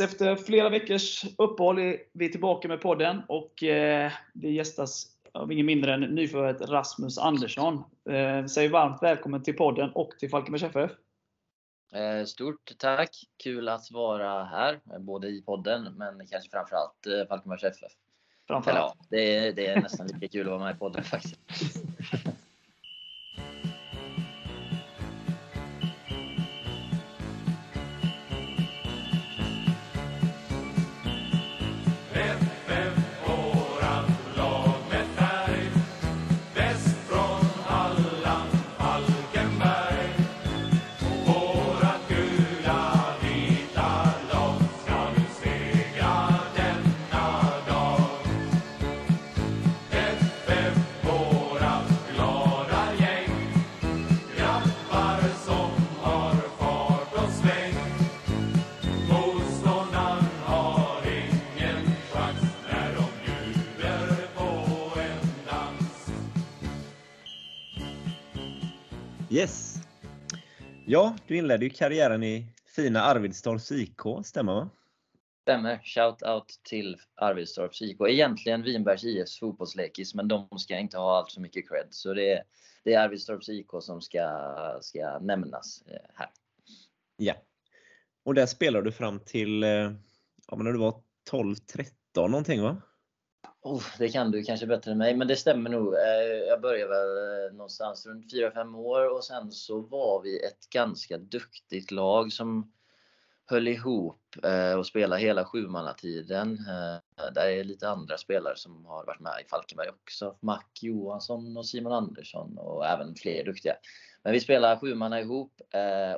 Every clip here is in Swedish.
Yes, efter flera veckors uppehåll är vi tillbaka med podden och eh, vi gästas av ingen mindre än nyförvärvet Rasmus Andersson. Eh, säger varmt välkommen till podden och till Falkenbergs FF. Eh, stort tack! Kul att vara här, både i podden men kanske framförallt eh, Falkenbergs FF. Framförallt. Ja, det, är, det är nästan lika kul att vara med i podden faktiskt. Ja, du inledde ju karriären i fina Arvidstorps IK, stämmer va? Stämmer. Shout out till Arvidstorps IK. Egentligen Vinbergs IFs fotbollslekis, men de ska inte ha allt för mycket cred. Så det är, det är Arvidstorps IK som ska, ska nämnas eh, här. Ja. Och där spelade du fram till, eh, ja men när du var 12-13 någonting va? Oh, det kan du kanske bättre än mig, men det stämmer nog. Eh, jag började väl eh, någonstans runt 4-5 år och sen så var vi ett ganska duktigt lag som höll ihop eh, och spelade hela sjumannatiden. Där är lite andra spelare som har varit med i Falkenberg också. Mac Johansson och Simon Andersson och även fler duktiga. Men vi spelade sjumanna ihop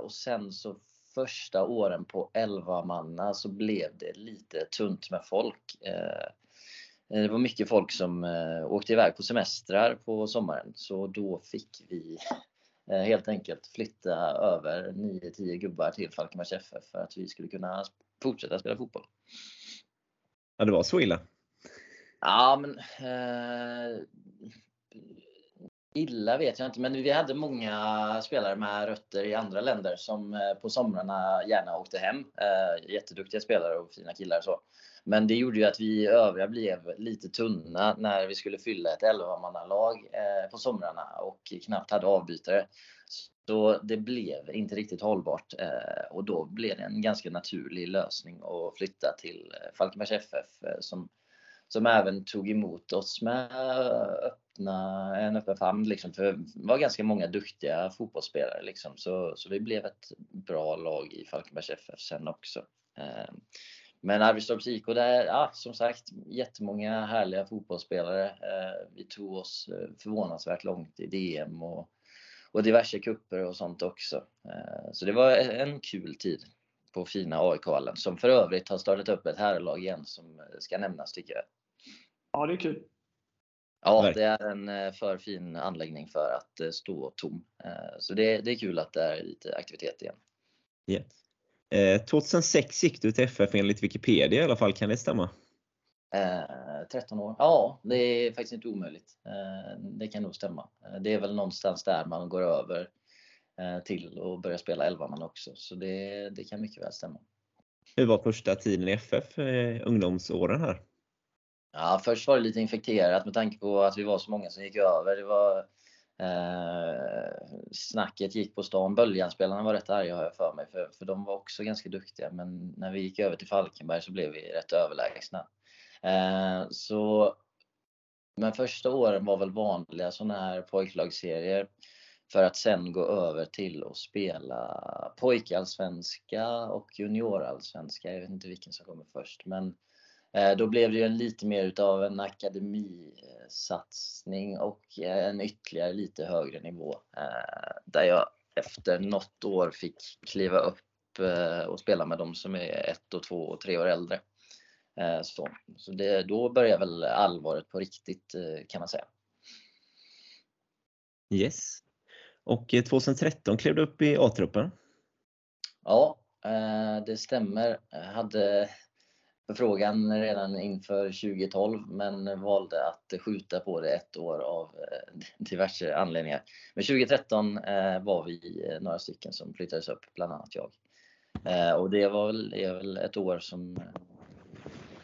och sen så första åren på 11 manna så blev det lite tunt med folk. Det var mycket folk som åkte iväg på semestrar på sommaren så då fick vi helt enkelt flytta över 9-10 gubbar till Falkenbergs FF för att vi skulle kunna fortsätta spela fotboll. Ja, det var så illa? Ja, men eh, illa vet jag inte, men vi hade många spelare med rötter i andra länder som på somrarna gärna åkte hem. Eh, jätteduktiga spelare och fina killar så. Men det gjorde ju att vi övriga blev lite tunna när vi skulle fylla ett 11-mannalag eh, på somrarna och knappt hade avbytare. Så det blev inte riktigt hållbart eh, och då blev det en ganska naturlig lösning att flytta till eh, Falkenbergs FF som, som även tog emot oss med öppna, en öppen famn. Liksom, för det var ganska många duktiga fotbollsspelare. Liksom, så, så vi blev ett bra lag i Falkenbergs FF sen också. Men Arvidstorps IK, där, ja, som sagt, jättemånga härliga fotbollsspelare. Vi tog oss förvånansvärt långt i DM och, och diverse kupper och sånt också. Så det var en kul tid på fina AIK-hallen som för övrigt har startat upp ett herrlag igen som ska nämnas tycker jag. Ja, det är kul. Ja, det är en för fin anläggning för att stå tom. Så det, det är kul att det är lite aktivitet igen. Yeah. 2006 gick du till FF enligt Wikipedia i alla fall, kan det stämma? Eh, 13 år. Ja, det är faktiskt inte omöjligt. Eh, det kan nog stämma. Det är väl någonstans där man går över eh, till och börjar spela 11 man också. Så det, det kan mycket väl stämma. Hur var första tiden i FF, ungdomsåren här? Ja, först var det lite infekterat med tanke på att vi var så många som gick över. Det var Eh, snacket gick på stan. Böljanspelarna var rätt arga har jag för mig, för, för de var också ganska duktiga. Men när vi gick över till Falkenberg så blev vi rätt överlägsna. Eh, så, men första åren var väl vanliga sådana här pojklagsserier. För att sen gå över till att spela pojkallsvenska och juniorallsvenska. Jag vet inte vilken som kommer först. Men då blev det ju en lite mer utav en akademisatsning och en ytterligare lite högre nivå. Där jag efter något år fick kliva upp och spela med de som är ett och två och tre år äldre. Så, så det, då började väl allvaret på riktigt kan man säga. Yes. Och 2013 klev du upp i A-truppen? Ja, det stämmer. Jag hade förfrågan redan inför 2012 men valde att skjuta på det ett år av eh, diverse anledningar. Men 2013 eh, var vi eh, några stycken som flyttades upp, bland annat jag. Och det var väl, är väl ett år som,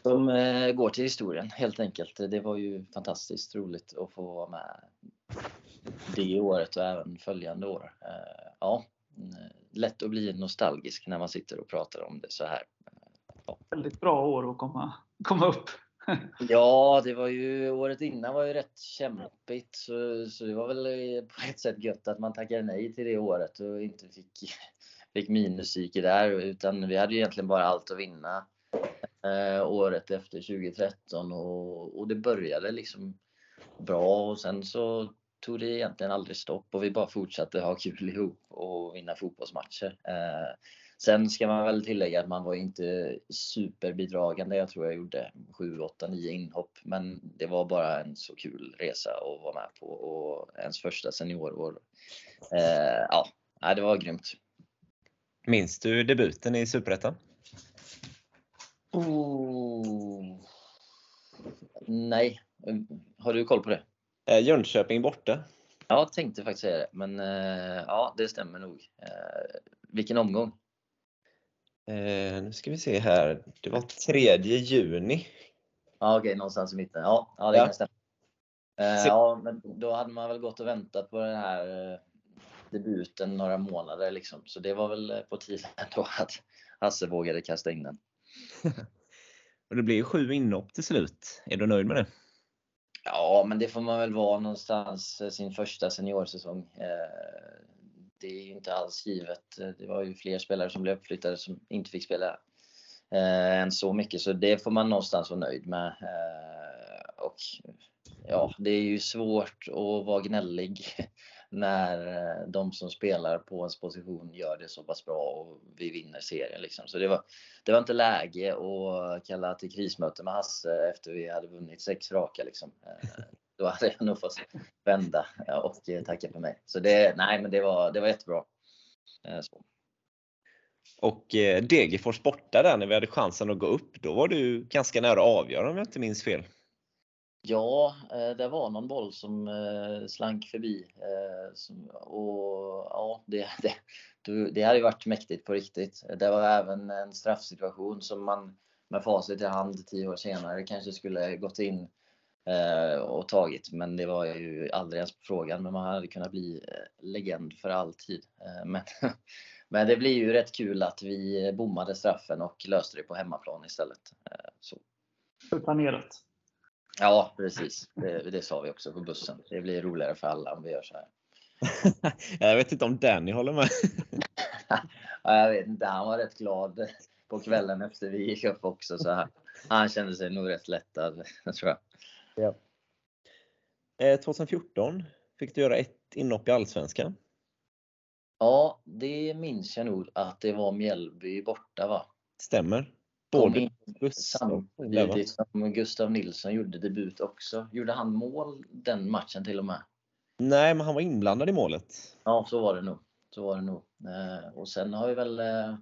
som går till historien helt enkelt. Det var ju fantastiskt roligt att få vara med det året och även följande år. Ja, mm, lätt att bli nostalgisk när man sitter och pratar om det så här. Ja. Väldigt bra år att komma, komma upp. ja, det var ju året innan var ju rätt kämpigt så, så det var väl på ett sätt gött att man tackade nej till det året och inte fick, fick minuspsyke där utan vi hade ju egentligen bara allt att vinna eh, året efter 2013 och, och det började liksom bra och sen så tog det egentligen aldrig stopp och vi bara fortsatte ha kul ihop och vinna fotbollsmatcher. Eh, sen ska man väl tillägga att man var inte superbidragande. Jag tror jag gjorde 7, 8, 9 inhopp. Men det var bara en så kul resa att vara med på och ens första seniorår. Eh, ja, det var grymt. Minns du debuten i Superettan? Oh. Nej. Har du koll på det? Eh, Jönköping borta. Ja, tänkte faktiskt säga det. Men eh, ja, det stämmer nog. Eh, vilken omgång? Eh, nu ska vi se här. Det var 3 juni. Ja, okej, någonstans i mitten. Ja, ja det ja. kan stämma. Eh, ja, men då hade man väl gått och väntat på den här eh, debuten några månader liksom. Så det var väl på tiden då att Hasse vågade kasta in den. och det blev ju sju inhopp till slut. Är du nöjd med det? Ja, men det får man väl vara någonstans eh, sin första seniorsäsong. Det är ju inte alls givet. Det var ju fler spelare som blev uppflyttade som inte fick spela eh, än så mycket, så det får man någonstans vara nöjd med. Eh, och ja, det är ju svårt att vara gnällig när eh, de som spelar på ens position gör det så pass bra och vi vinner serien. Liksom. Så det var, det var inte läge att kalla till krismöte med Hasse efter vi hade vunnit sex raka. Liksom. Eh, Eh, då hade jag nog fått vända och tacka för mig. Så det, nej, men det, var, det var jättebra. Eh, så. Och eh, Degerfors borta där när vi hade chansen att gå upp, då var du ganska nära att avgöra om jag inte minns fel. Ja, eh, det var någon boll som eh, slank förbi. Eh, och ja, det, det, det hade ju varit mäktigt på riktigt. Det var även en straffsituation som man med facit i hand tio år senare kanske skulle gått in och tagit. Men det var ju aldrig ens på frågan. Men man hade kunnat bli legend för alltid. Men, men det blir ju rätt kul att vi bommade straffen och löste det på hemmaplan istället. Så. Planerat. Ja, precis. Det, det sa vi också på bussen. Det blir roligare för alla om vi gör så här. jag vet inte om Danny håller med. ja, jag vet inte. Han var rätt glad på kvällen efter vi gick upp också. Så här. Han kände sig nog rätt lättad, tror jag. Ja. 2014 eh, fick du göra ett inhopp i Allsvenskan. Ja, det minns jag nog att det var Mjällby borta va? Stämmer. Både samtidigt som Gustav Nilsson gjorde debut också. Gjorde han mål den matchen till och med? Nej, men han var inblandad i målet. Ja, så var det nog. Så var det nog. Eh, och sen har vi väl eh,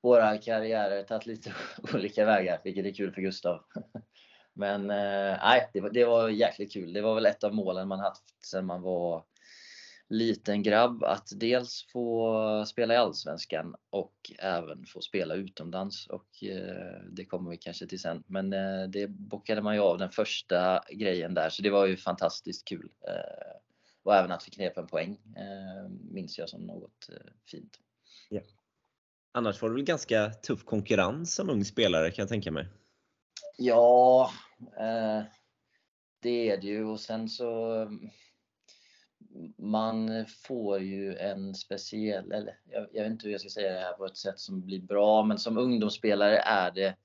våra karriärer tagit lite olika vägar, vilket är kul för Gustav. Men eh, nej, det var, det var jäkligt kul. Det var väl ett av målen man haft sedan man var liten grabb att dels få spela i Allsvenskan och även få spela utomlands och eh, det kommer vi kanske till sen. Men eh, det bockade man ju av den första grejen där så det var ju fantastiskt kul. Eh, och även att vi knep en poäng eh, minns jag som något eh, fint. Ja. Annars var det väl ganska tuff konkurrens som ung spelare kan jag tänka mig? Ja, eh, det är det ju. Och sen så man får ju en speciell, eller jag, jag, vet inte hur jag ska säga det här på ett sätt som blir bra, men som ungdomsspelare är det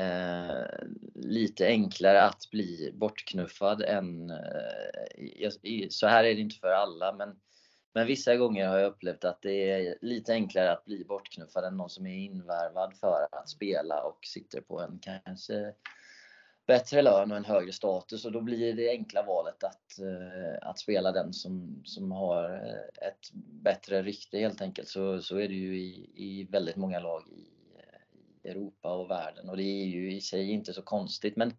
eh, lite enklare att bli bortknuffad än, eh, så här är det inte för alla, men, men vissa gånger har jag upplevt att det är lite enklare att bli bortknuffad än någon som är invärvad för att spela och sitter på en kanske bättre lön och en högre status och då blir det enkla valet att, eh, att spela den som, som har ett bättre rykte helt enkelt. Så, så är det ju i, i väldigt många lag i, eh, i Europa och världen och det är ju i sig inte så konstigt men,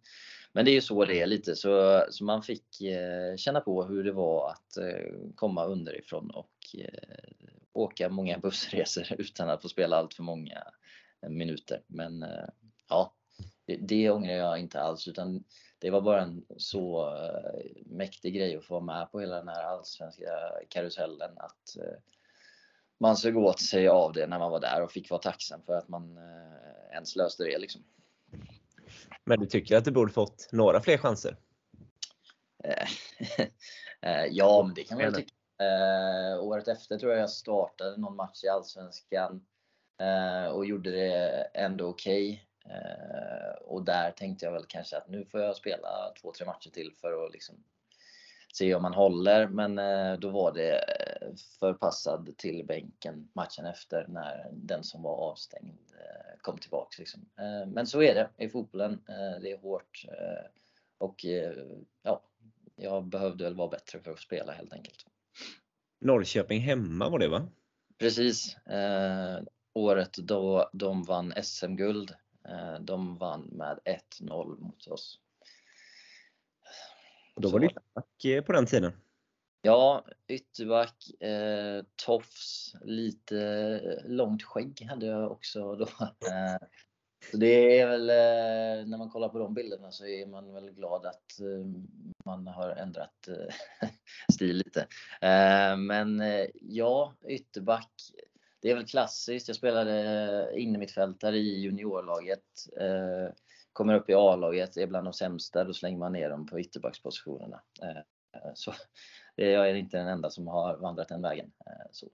men det är ju så det är lite så, så man fick eh, känna på hur det var att eh, komma underifrån och eh, åka många bussresor utan att få spela allt för många eh, minuter. Men ja, det, det ångrar jag inte alls utan det var bara en så mäktig grej att få vara med på hela den här allsvenska karusellen att man såg åt sig av det när man var där och fick vara tacksam för att man ens löste det liksom. Men du tycker att du borde fått några fler chanser? Eh, ja, men det kan man väl tycka. Eh, året efter tror jag jag startade någon match i Allsvenskan eh, och gjorde det ändå okej. Okay. och där tänkte jag väl kanske att nu får jag spela två, tre matcher till för att liksom se om man håller. Men då var det förpassad till bänken matchen efter när den som var avstängd kom tillbaks. Liksom. Men så är det i fotbollen. Det är hårt och ja, jag behövde väl vara bättre för att spela helt enkelt. Norrköping hemma var det va? Precis. Eh, året då de vann SM-guld. Eh, de vann med 1-0 mot oss. Då var det ytterback eh, på den tiden? Ja, ytterback, eh, tofs, lite långt skägg hade jag också då. Eh, så det är väl, eh, när man kollar på de bilderna så är man väl glad att eh, man har ändrat eh, stil lite. Men ja, ytterback. Det är väl klassiskt. Jag spelade innermittfältare i juniorlaget. Kommer upp i A-laget, är bland de sämsta. Då slänger man ner dem på ytterbackspositionerna. Så jag är inte den enda som har vandrat den vägen. Så.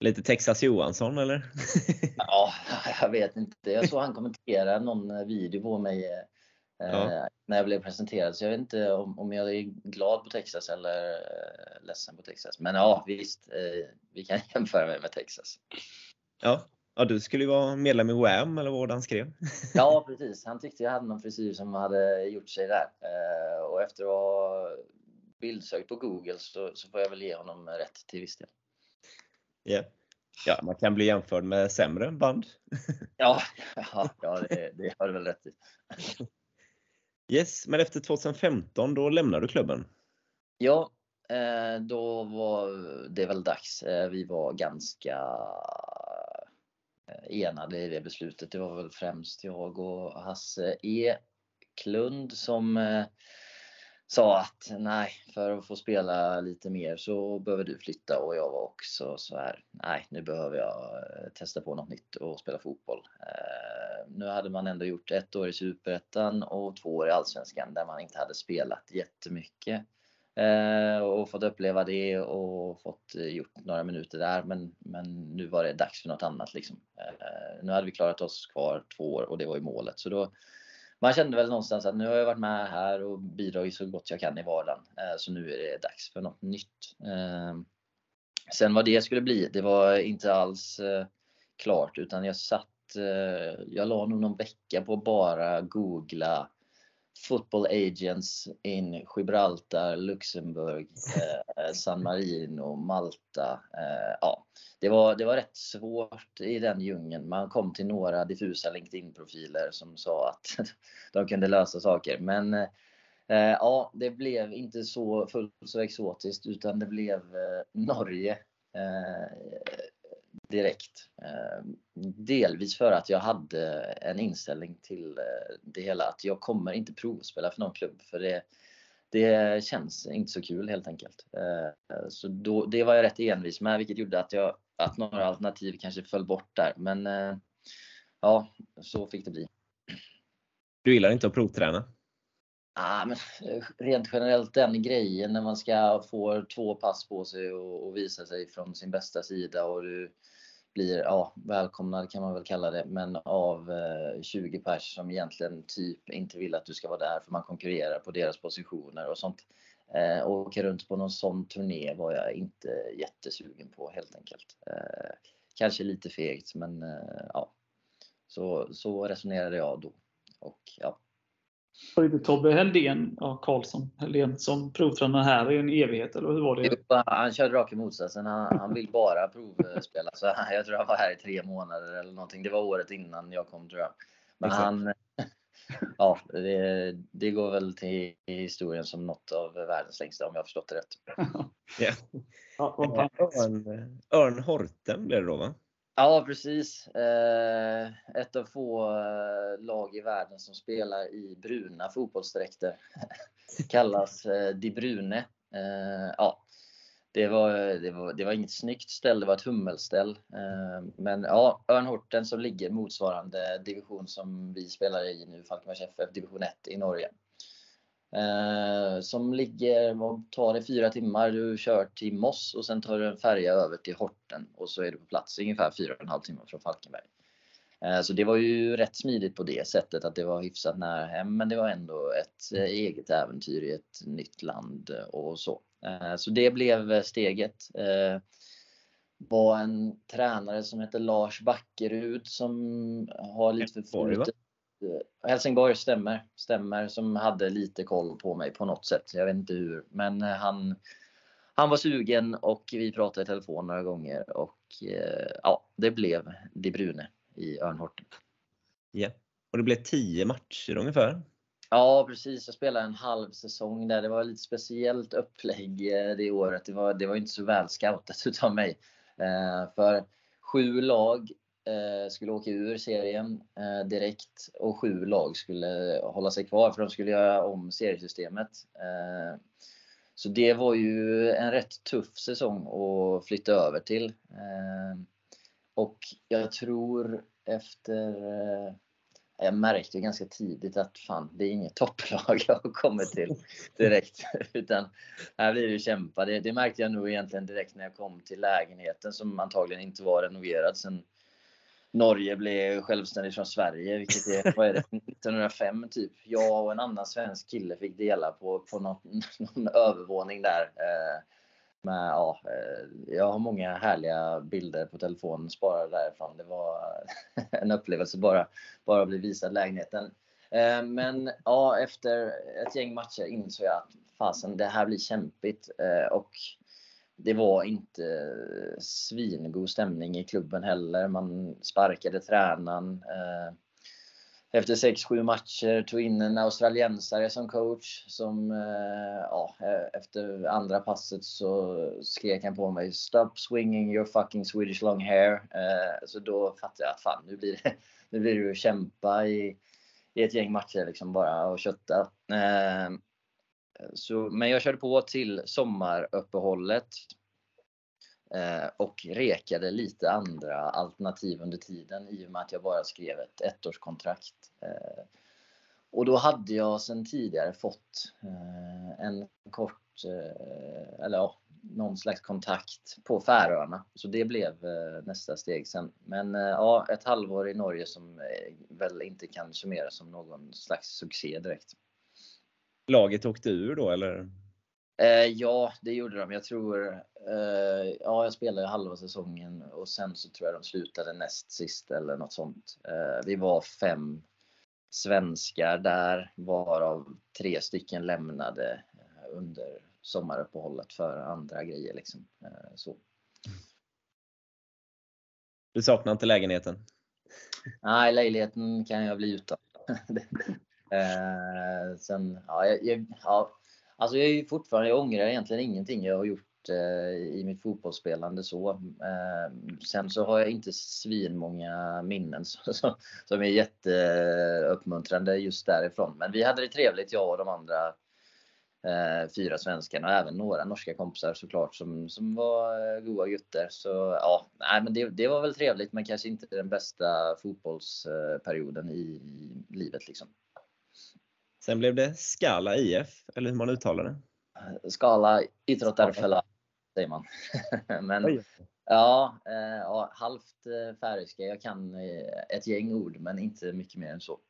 Lite Texas Johansson eller? ja, jag vet inte. Jag såg han kommentera någon video på mig eh, ja. när jag blev presenterad. Så jag vet inte om, om jag är glad på Texas eller eh, ledsen på Texas. Men ja, visst. Eh, vi kan jämföra mig med Texas. Ja, ja du skulle ju vara medlem i Wham eller vad han skrev. ja, precis. Han tyckte jag hade någon frisyr som hade gjort sig där. Eh, och efter att ha bildsökt på Google så, så får jag väl ge honom rätt till viss del. Yeah. Ja, man kan bli jämförd med sämre band. ja, ja, ja det, det har du väl rätt i. Yes, men efter 2015 då lämnade du klubben? Ja, eh, då var det väl dags. Eh, vi var ganska Eh, enade i det beslutet. Det var väl främst jag och Hasse Eklund som eh, sa att nej, för att få spela lite mer så behöver du flytta och jag var också så här. Nej, nu behöver jag eh, testa på något nytt och spela fotboll. Eh, nu hade man ändå gjort ett år i Superettan och två år i Allsvenskan där man inte hade spelat jättemycket. Eh, och fått uppleva det och fått eh, gjort några minuter där. Men, men nu var det dags för något annat liksom. Eh, nu hade vi klarat oss kvar två år och det var ju målet. Så då man kände väl någonstans att nu har jag varit med här och bidragit så gott jag kan i vardagen. Eh, så nu är det dags för något nytt. Eh, sen vad det skulle bli, det var inte alls eh, klart utan jag satt, eh, jag la nog någon vecka på att bara googla football agents in Gibraltar, Luxemburg, San Marino, Malta. ja, det var, det var rätt svårt i den djungeln. Man kom till några diffusa LinkedIn-profiler som sa att de kunde lösa saker. Men eh, ja, det blev inte så fullt så exotiskt utan det blev eh, Norge eh, direkt. Eh, delvis för att jag hade en inställning till eh, det hela att jag kommer inte provspela för någon klubb för det, det känns inte så kul helt enkelt. Eh, så då, det var jag rätt envis med vilket gjorde att jag att några alternativ kanske föll bort där. Men ja, så fick det bli. Du gillar inte att provträna? Ah, men rent generellt den grejen när man ska få två pass på sig och, och visa sig från sin bästa sida och du blir ja, välkomnad kan man väl kalla det, men av eh, 20 pers som egentligen typ inte vill att du ska vara där för man konkurrerar på deras positioner och sånt. Eh, åka runt på någon sån turné var jag inte jättesugen på helt enkelt. Eh, kanske lite fegt men eh, ja. Så, så resonerade jag då. Och ja. Var inte Tobbe Heldén, ja, Karlsson Heldén, som provtränare här i en evighet, eller hur var det? Han körde raka motsatsen. Han, han vill bara provspela. Så jag tror han var här i tre månader eller någonting. Det var året innan jag kom tror jag. Men han, ja, det, det, går väl till historien som något av världens längsta om jag har förstått det rätt. ja. Örn, Örn Horten blev det då va? Ja, precis. Eh, ett av få eh, lag i världen som spelar i bruna fotbollsdräkter. Kallas eh, Brune. Eh, ja, det var, det, var, det var inget snyggt ställ, det var ett hummelställ. Eh, men ja, Örnhorten som ligger motsvarande division som vi spelar i nu, Falkenbergs FF, division 1 i Norge. Eh, som ligger, vad tar det, fyra timmar. Du kör till Moss och sen tar du en färja över till Horten och så är du på plats ungefär fyra och en halv timme från Falkenberg. Eh, så det var ju rätt smidigt på det sättet att det var hyfsat nära hem men det var ändå ett eh, eget äventyr i ett nytt land och så. Eh, så det blev steget. Eh, var en tränare som heter Lars Backerud som har lite förflutet Helsingborg stämmer, stämmer, som hade lite koll på mig på något sätt. Jag vet inte hur, men eh, han, han var sugen och vi pratade i telefon några gånger och eh, ja, det blev De Brune i Örnhorten. Ja, och det blev tio matcher ungefär. Ja, precis. Jag spelade en halv säsong där. Det var lite speciellt upplägg det året. Det var, det var inte så väl scoutat utav mig. För sju lag eh, Eh, skulle åka ur serien eh, direkt och sju lag skulle hålla sig kvar för de skulle göra om seriesystemet. Eh, så det var ju en rätt tuff säsong att flytta över till. Eh, och jag tror efter eh, jag märkte ganska tidigt att fan, det är inget topplag jag har kommit till direkt. Utan här blir det kämpa. Det, det, märkte jag nog egentligen direkt när jag kom till lägenheten som antagligen inte var renoverad sen Norge blev självständigt från Sverige, vilket är, vad är det, 1905 typ. Jag och en annan svensk kille fick dela på, på någon, någon övervåning där. Eh, med, ja, eh, jag har många härliga bilder på telefonen sparade därifrån. Det var en upplevelse bara, bara bli visad lägenheten. Eh, men ja, efter ett gäng matcher insåg jag att fasen, det här blir kämpigt. Och det var inte svingod stämning i klubben heller. Man sparkade tränaren. Eh, efter 6-7 matcher tog in en australiensare som coach som eh, ja, eh, efter andra passet så skrek han på mig Stop swinging your fucking Swedish long hair. Så då fattade jag att fan nu blir det, nu blir det att kämpa i, i ett gäng matcher liksom bara och kötta. Så, men jag körde på till sommaruppehållet eh, och rekade lite andra alternativ under tiden i och med att jag bara skrev ett ettårskontrakt. Eh, och då hade jag sedan tidigare fått eh, en kort, eh, eller ja, någon slags kontakt på Färöarna. Så det blev eh, nästa steg sen. Men eh, ja, ett halvår i Norge som väl inte kan summeras som någon slags succé direkt laget åkte ur då eller? Eh, ja, det gjorde de. Jag tror, eh, ja jag spelade halva säsongen och sen så tror jag de slutade näst sist eller något sånt. Eh, vi var fem svenskar där, varav tre stycken lämnade eh, under sommaruppehållet för andra grejer. Liksom. Eh, så. Du saknar inte lägenheten? Nej, lägenheten kan jag bli utan. Eh, sen, ja, jag, ja, alltså jag är fortfarande, jag ångrar egentligen ingenting jag har gjort eh, i mitt fotbollsspelande så. Eh, sen så har jag inte svinmånga minnen så, så, som är jätteuppmuntrande just därifrån. Men vi hade det trevligt jag och de andra eh, fyra svenskarna och även några norska kompisar såklart som, som var eh, goa gutter. Så ja, nej, men det, det var väl trevligt men kanske inte den bästa fotbollsperioden i, i livet liksom. Sen blev det Skala IF, eller hur man uttalar det? Skala Idrottarfälla säger man. men ja, eh, ja, halvt eh, färöiska. Jag kan eh, ett gäng ord, men inte mycket mer än så.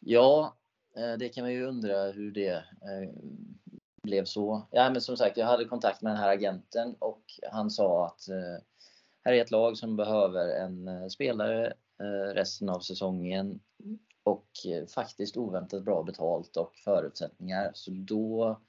Ja, det kan man ju undra hur det blev så. Ja, men som sagt, jag hade kontakt med den här agenten och han sa att här är ett lag som behöver en spelare resten av säsongen och eh, faktiskt oväntat bra betalt och förutsättningar. Så då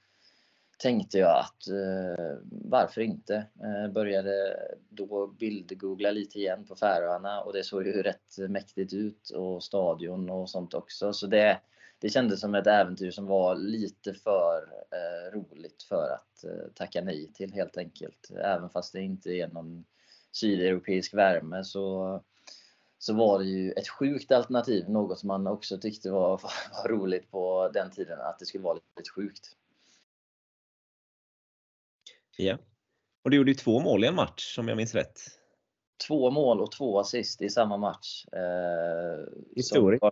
tänkte jag att eh, varför inte? Eh, började då bildgoogla lite igen på Färöarna och det såg ju rätt mäktigt ut och stadion och sånt också. Så det, det kändes som ett äventyr som var lite för eh, roligt för att eh, tacka nej till helt enkelt. Även fast det inte är någon sydeuropeisk värme så, så var det ju ett sjukt alternativ. Något som man också tyckte var, var roligt på den tiden, att det skulle vara lite sjukt. Ja. Och du gjorde ju två mål i en match om jag minns rätt. Två mål och två assist i samma match. Eh, Historiskt.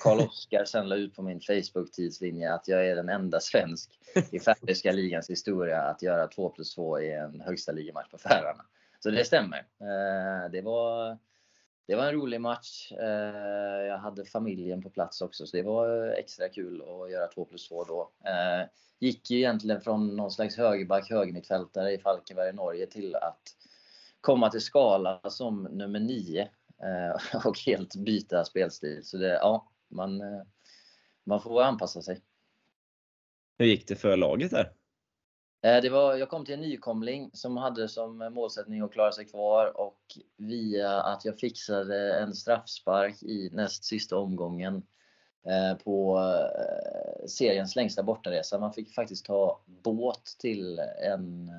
Karl-Oskar sen la ut på min Facebook-tidslinje att jag är den enda svensk i färöiska ligans historia att göra 2 plus 2 i en högsta ligamatch på Färöarna. Så det stämmer. Eh, det var, det var en rolig match. Eh, jag hade familjen på plats också så det var eh, extra kul att göra 2 plus 2 då. Eh, gick ju egentligen från någon slags högerback, högermittfältare i Falkenberg i Norge till att komma till Skala som nummer 9 och helt byta spelstil. Så det, ja, man, man får anpassa sig. Hur gick det för laget där? Eh, det var, jag kom till en nykomling som hade som målsättning att klara sig kvar och via att jag fixade en straffspark i näst sista omgången eh, på eh, seriens längsta bortaresa. Man fick faktiskt ta båt till en,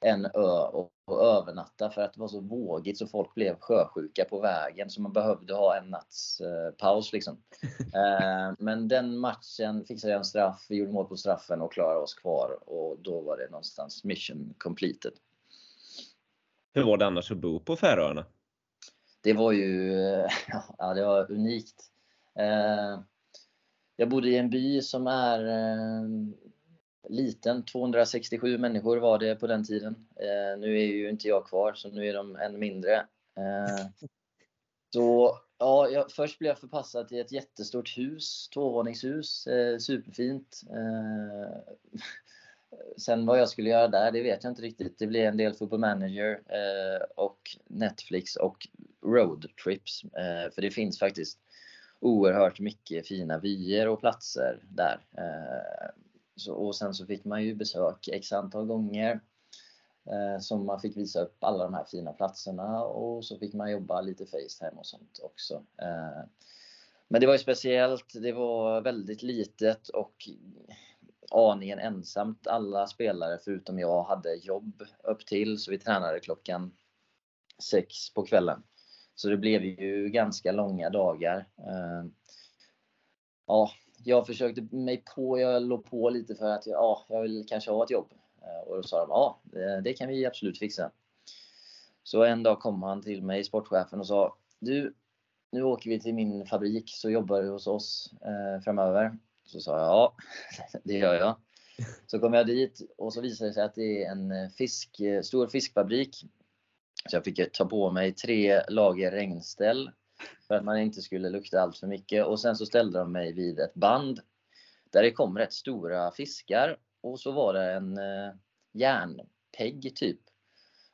en ö och, och övernatta för att det var så vågigt så folk blev sjösjuka på vägen så man behövde ha en natts eh, paus liksom. Eh, men den matchen fixade jag en straff, vi gjorde mål på straffen och klarade oss kvar och då var det någonstans mission completed. Hur var det annars att bo på Färöarna? Det var ju, ja det var unikt. Eh, jag bodde i en by som är liten. 267 människor var det på den tiden. Eh, nu är ju inte jag kvar, så nu är de än mindre. Eh, så ja, jag, först blev jag förpassad till ett jättestort hus, tvåvåningshus, eh, superfint. Eh, sen vad jag skulle göra där, det vet jag inte riktigt. Det blev en del Football Manager eh, och Netflix och roadtrips. Eh, för det finns faktiskt oerhört mycket fina vyer och platser där. Så, och sen så fick man ju besök x antal gånger. Eh, som man fick visa upp alla de här fina platserna och så fick man jobba lite Facetime och sånt också. Eh, men det var ju speciellt. Det var väldigt litet och aningen ensamt. Alla spelare förutom jag hade jobb upp till så vi tränade klockan sex på kvällen. Så det blev ju ganska långa dagar. Eh, ja, jag försökte mig på, jag låg på lite för att ja, jag vill kanske ha ett jobb. Eh, och då sa de, ja det kan vi absolut fixa. Så en dag kom han till mig, sportchefen, och sa, du, nu åker vi till min fabrik så jobbar du hos oss eh, framöver. Så sa jag, ja det gör jag. Så kom jag dit och så visade det sig att det är en eh, fisk, eh, stor fiskfabrik. Så jag fick ta på mig tre lager regnställ för att man inte skulle lukta allt för mycket. Och sen så ställde de mig vid ett band där det kom rätt stora fiskar och så var det en eh, järnpegg typ.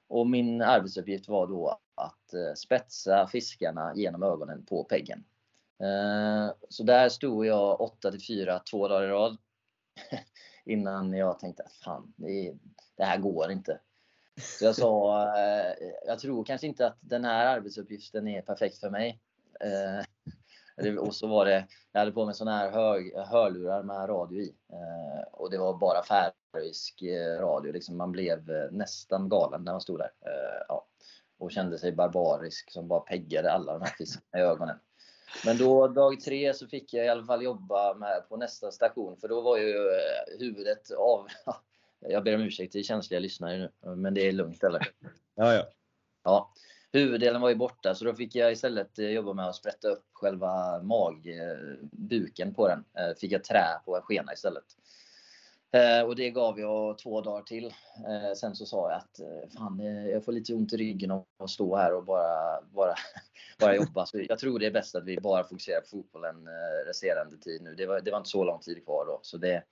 Och min arbetsuppgift var då att eh, spetsa fiskarna genom ögonen på peggen. Eh, så där stod jag 8 till 4 två dagar i rad. Innan jag tänkte att fan, det, det här går inte. Så jag sa, eh, jag tror kanske inte att den här arbetsuppgiften är perfekt för mig. Eh, och så var det, jag hade på mig sådana här hög, hörlurar med radio i. Eh, och det var bara färöisk eh, radio. Liksom man blev eh, nästan galen när man stod där. Eh, ja, och kände sig barbarisk som bara peggade alla de här fiskarna i ögonen. Men då dag tre så fick jag i alla fall jobba med, på nästa station för då var ju huvudet av, jag ber om ursäkt till känsliga lyssnare nu, men det är lugnt eller? Ja, ja. Ja. Huvuddelen var ju borta så då fick jag istället eh, jobba med att sprätta upp själva magbuken på den. Eh, fick jag trä på en skena istället. Eh, och det gav jag två dagar till. Sen så sa jag att fan, jag får lite ont i ryggen av att stå här och bara, bara, bara jobba. Så jag tror det är bäst att vi bara fokuserar på fotbollen resterande tid nu. Det var, det var inte så lång tid kvar då. Så det,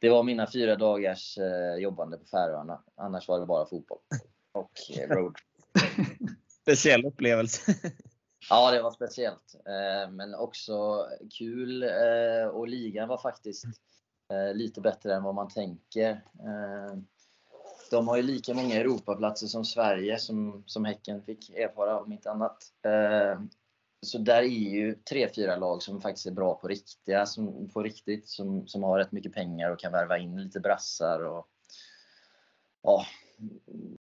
det var mina fyra dagars eh, jobbande på Färöarna. Annars var det bara fotboll och eh, road. Speciell upplevelse. ja, det var speciellt. Eh, men också kul. Och ligan var faktiskt lite bättre än vad man tänker. De har ju lika många Europaplatser som Sverige som, som Häcken fick erfara om inte annat. Så där är ju tre, fyra lag som faktiskt är bra på riktiga, som, på riktigt, som, som har rätt mycket pengar och kan värva in lite brassar och ja,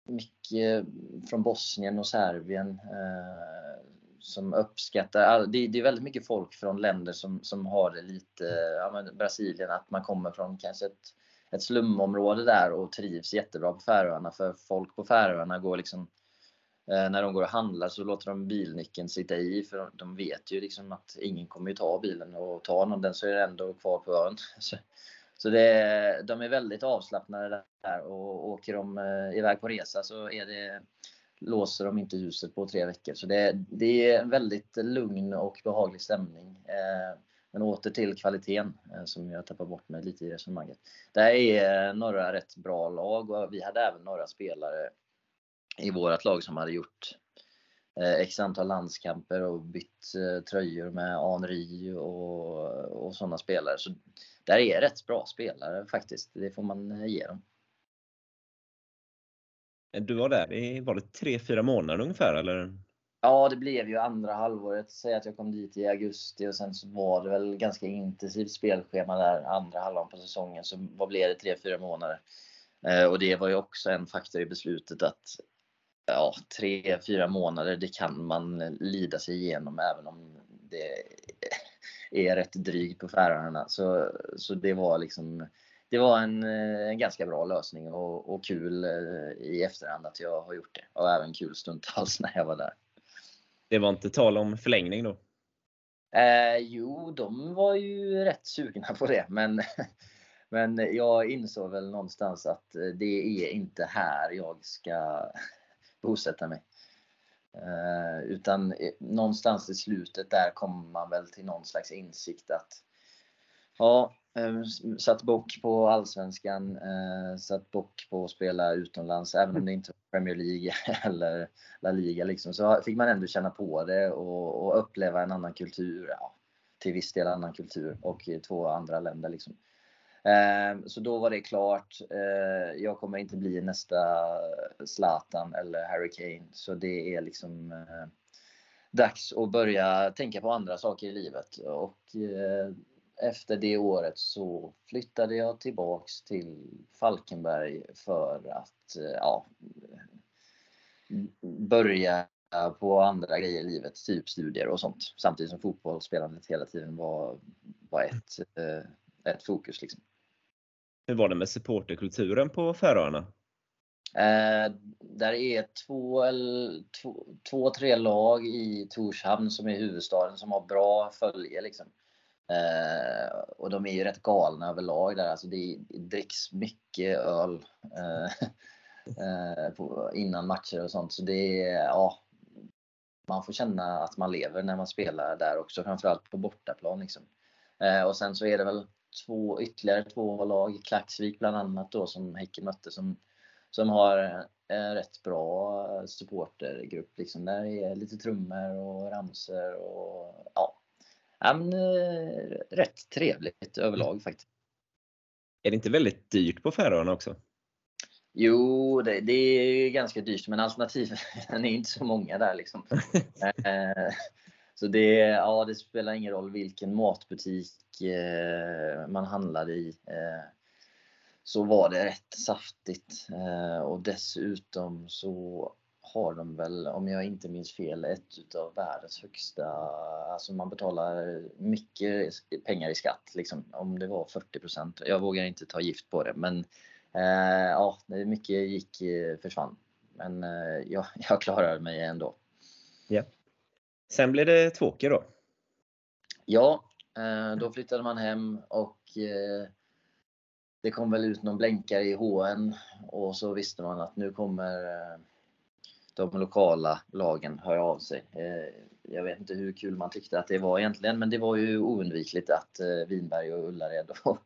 mycket från Bosnien och Serbien eh, som uppskattar, det, det, är väldigt mycket folk från länder som, som har det lite, ja Brasilien, att man kommer från kanske ett, ett slumområde där och trivs jättebra på Färöarna för folk på Färöarna går liksom Eh, när de går och handlar så låter de bilnyckeln sitta i för de vet ju liksom att ingen kommer ju ta bilen och tar någon den så är det ändå kvar på ön. Så, så det, de är väldigt avslappnade där och åker de eh, iväg på resa så är det, låser de inte huset på tre veckor. Så det, det är en väldigt lugn och behaglig stämning. Eh, men åter till kvaliteten som jag tappar bort mig lite i resonemanget. Det här är några rätt bra lag och vi hade även några spelare i vårt lag som hade gjort eh, x antal landskamper och bytt eh, tröjor med Henri och, och sådana spelare. Så där är rätt bra spelare faktiskt. Det får man ge dem. Du var där i, var det tre, fyra månader ungefär eller? Ja, det blev ju andra halvåret. Säg att jag kom dit i augusti och sen så var det väl ganska intensivt spelschema där andra halvan på säsongen. Så vad blev det? Tre, fyra månader. Eh, och det var ju också en faktor i beslutet att ja, tre, fyra månader, det kan man lida sig igenom även om det är rätt drygt på Färöarna. Så, så det var liksom det var en, en ganska bra lösning och, och, kul eh, i efterhand att jag har gjort det. Och även kul stundtals när jag var där. Det var inte tal om förlängning då? Eh, jo, de var ju rätt sugna på det, men, men jag insåg väl någonstans att det är inte här jag ska bosätta mig. Eh, utan någonstans i slutet där kommer man väl till någon slags insikt att ja, eh, satt bock på allsvenskan, eh, satt bock på att spela utomlands, även om det inte var Premier League eller La Liga liksom, så fick man ändå känna på det och, och uppleva en annan kultur. Ja, till viss del annan kultur och två andra länder liksom. Ehm, så då var det klart. Eh, jag kommer inte bli nästa Zlatan eller Harry Kane. Så det är liksom eh, dags att börja tänka på andra saker i livet. Och eh, efter det året så flyttade jag tillbaks till Falkenberg för att ja, börja på andra grejer i livet, typ studier och sånt. Samtidigt som fotbollsspelandet hela tiden var, var ett, ett fokus. Liksom. Hur var det med supporterkulturen på Färöarna? Eh, där är två, två, två, tre lag i Torshamn som är huvudstaden som har bra följe. Liksom. Eh, och de är ju rätt galna överlag där. Alltså det, det dricks mycket öl eh, eh, på, innan matcher och sånt. Så det är, ja, man får känna att man lever när man spelar där också, framförallt på bortaplan. Liksom. Eh, och sen så är det väl två, ytterligare två lag, Klaxvik bland annat då som Häcken mötte som, som har en rätt bra supportergrupp. Liksom. Där är lite trummor och ramser och ja, ja men, eh, rätt trevligt överlag faktiskt. Är det inte väldigt dyrt på Färöarna också? Jo, det, det, är ganska dyrt men alternativen är inte så många där liksom. Så det, ja, det spelar ingen roll vilken matbutik eh, man handlade i. Eh, så var det rätt saftigt. Eh, och dessutom så har de väl, om jag inte minns fel, ett utav världens högsta, alltså man betalar mycket pengar i skatt. Liksom, om det var 40% Jag vågar inte ta gift på det men eh, ja, mycket gick, eh, försvann. Men eh, jag, jag klarade mig ändå. Ja. Sen blev det Tvååker då? Ja, eh, då flyttade man hem och eh, det kom väl ut någon blänkare i HN och så visste man att nu kommer eh, de lokala lagen höra av sig. Jag vet inte hur kul man tyckte att det var egentligen, men det var ju oundvikligt att Vinberg och Ullared och,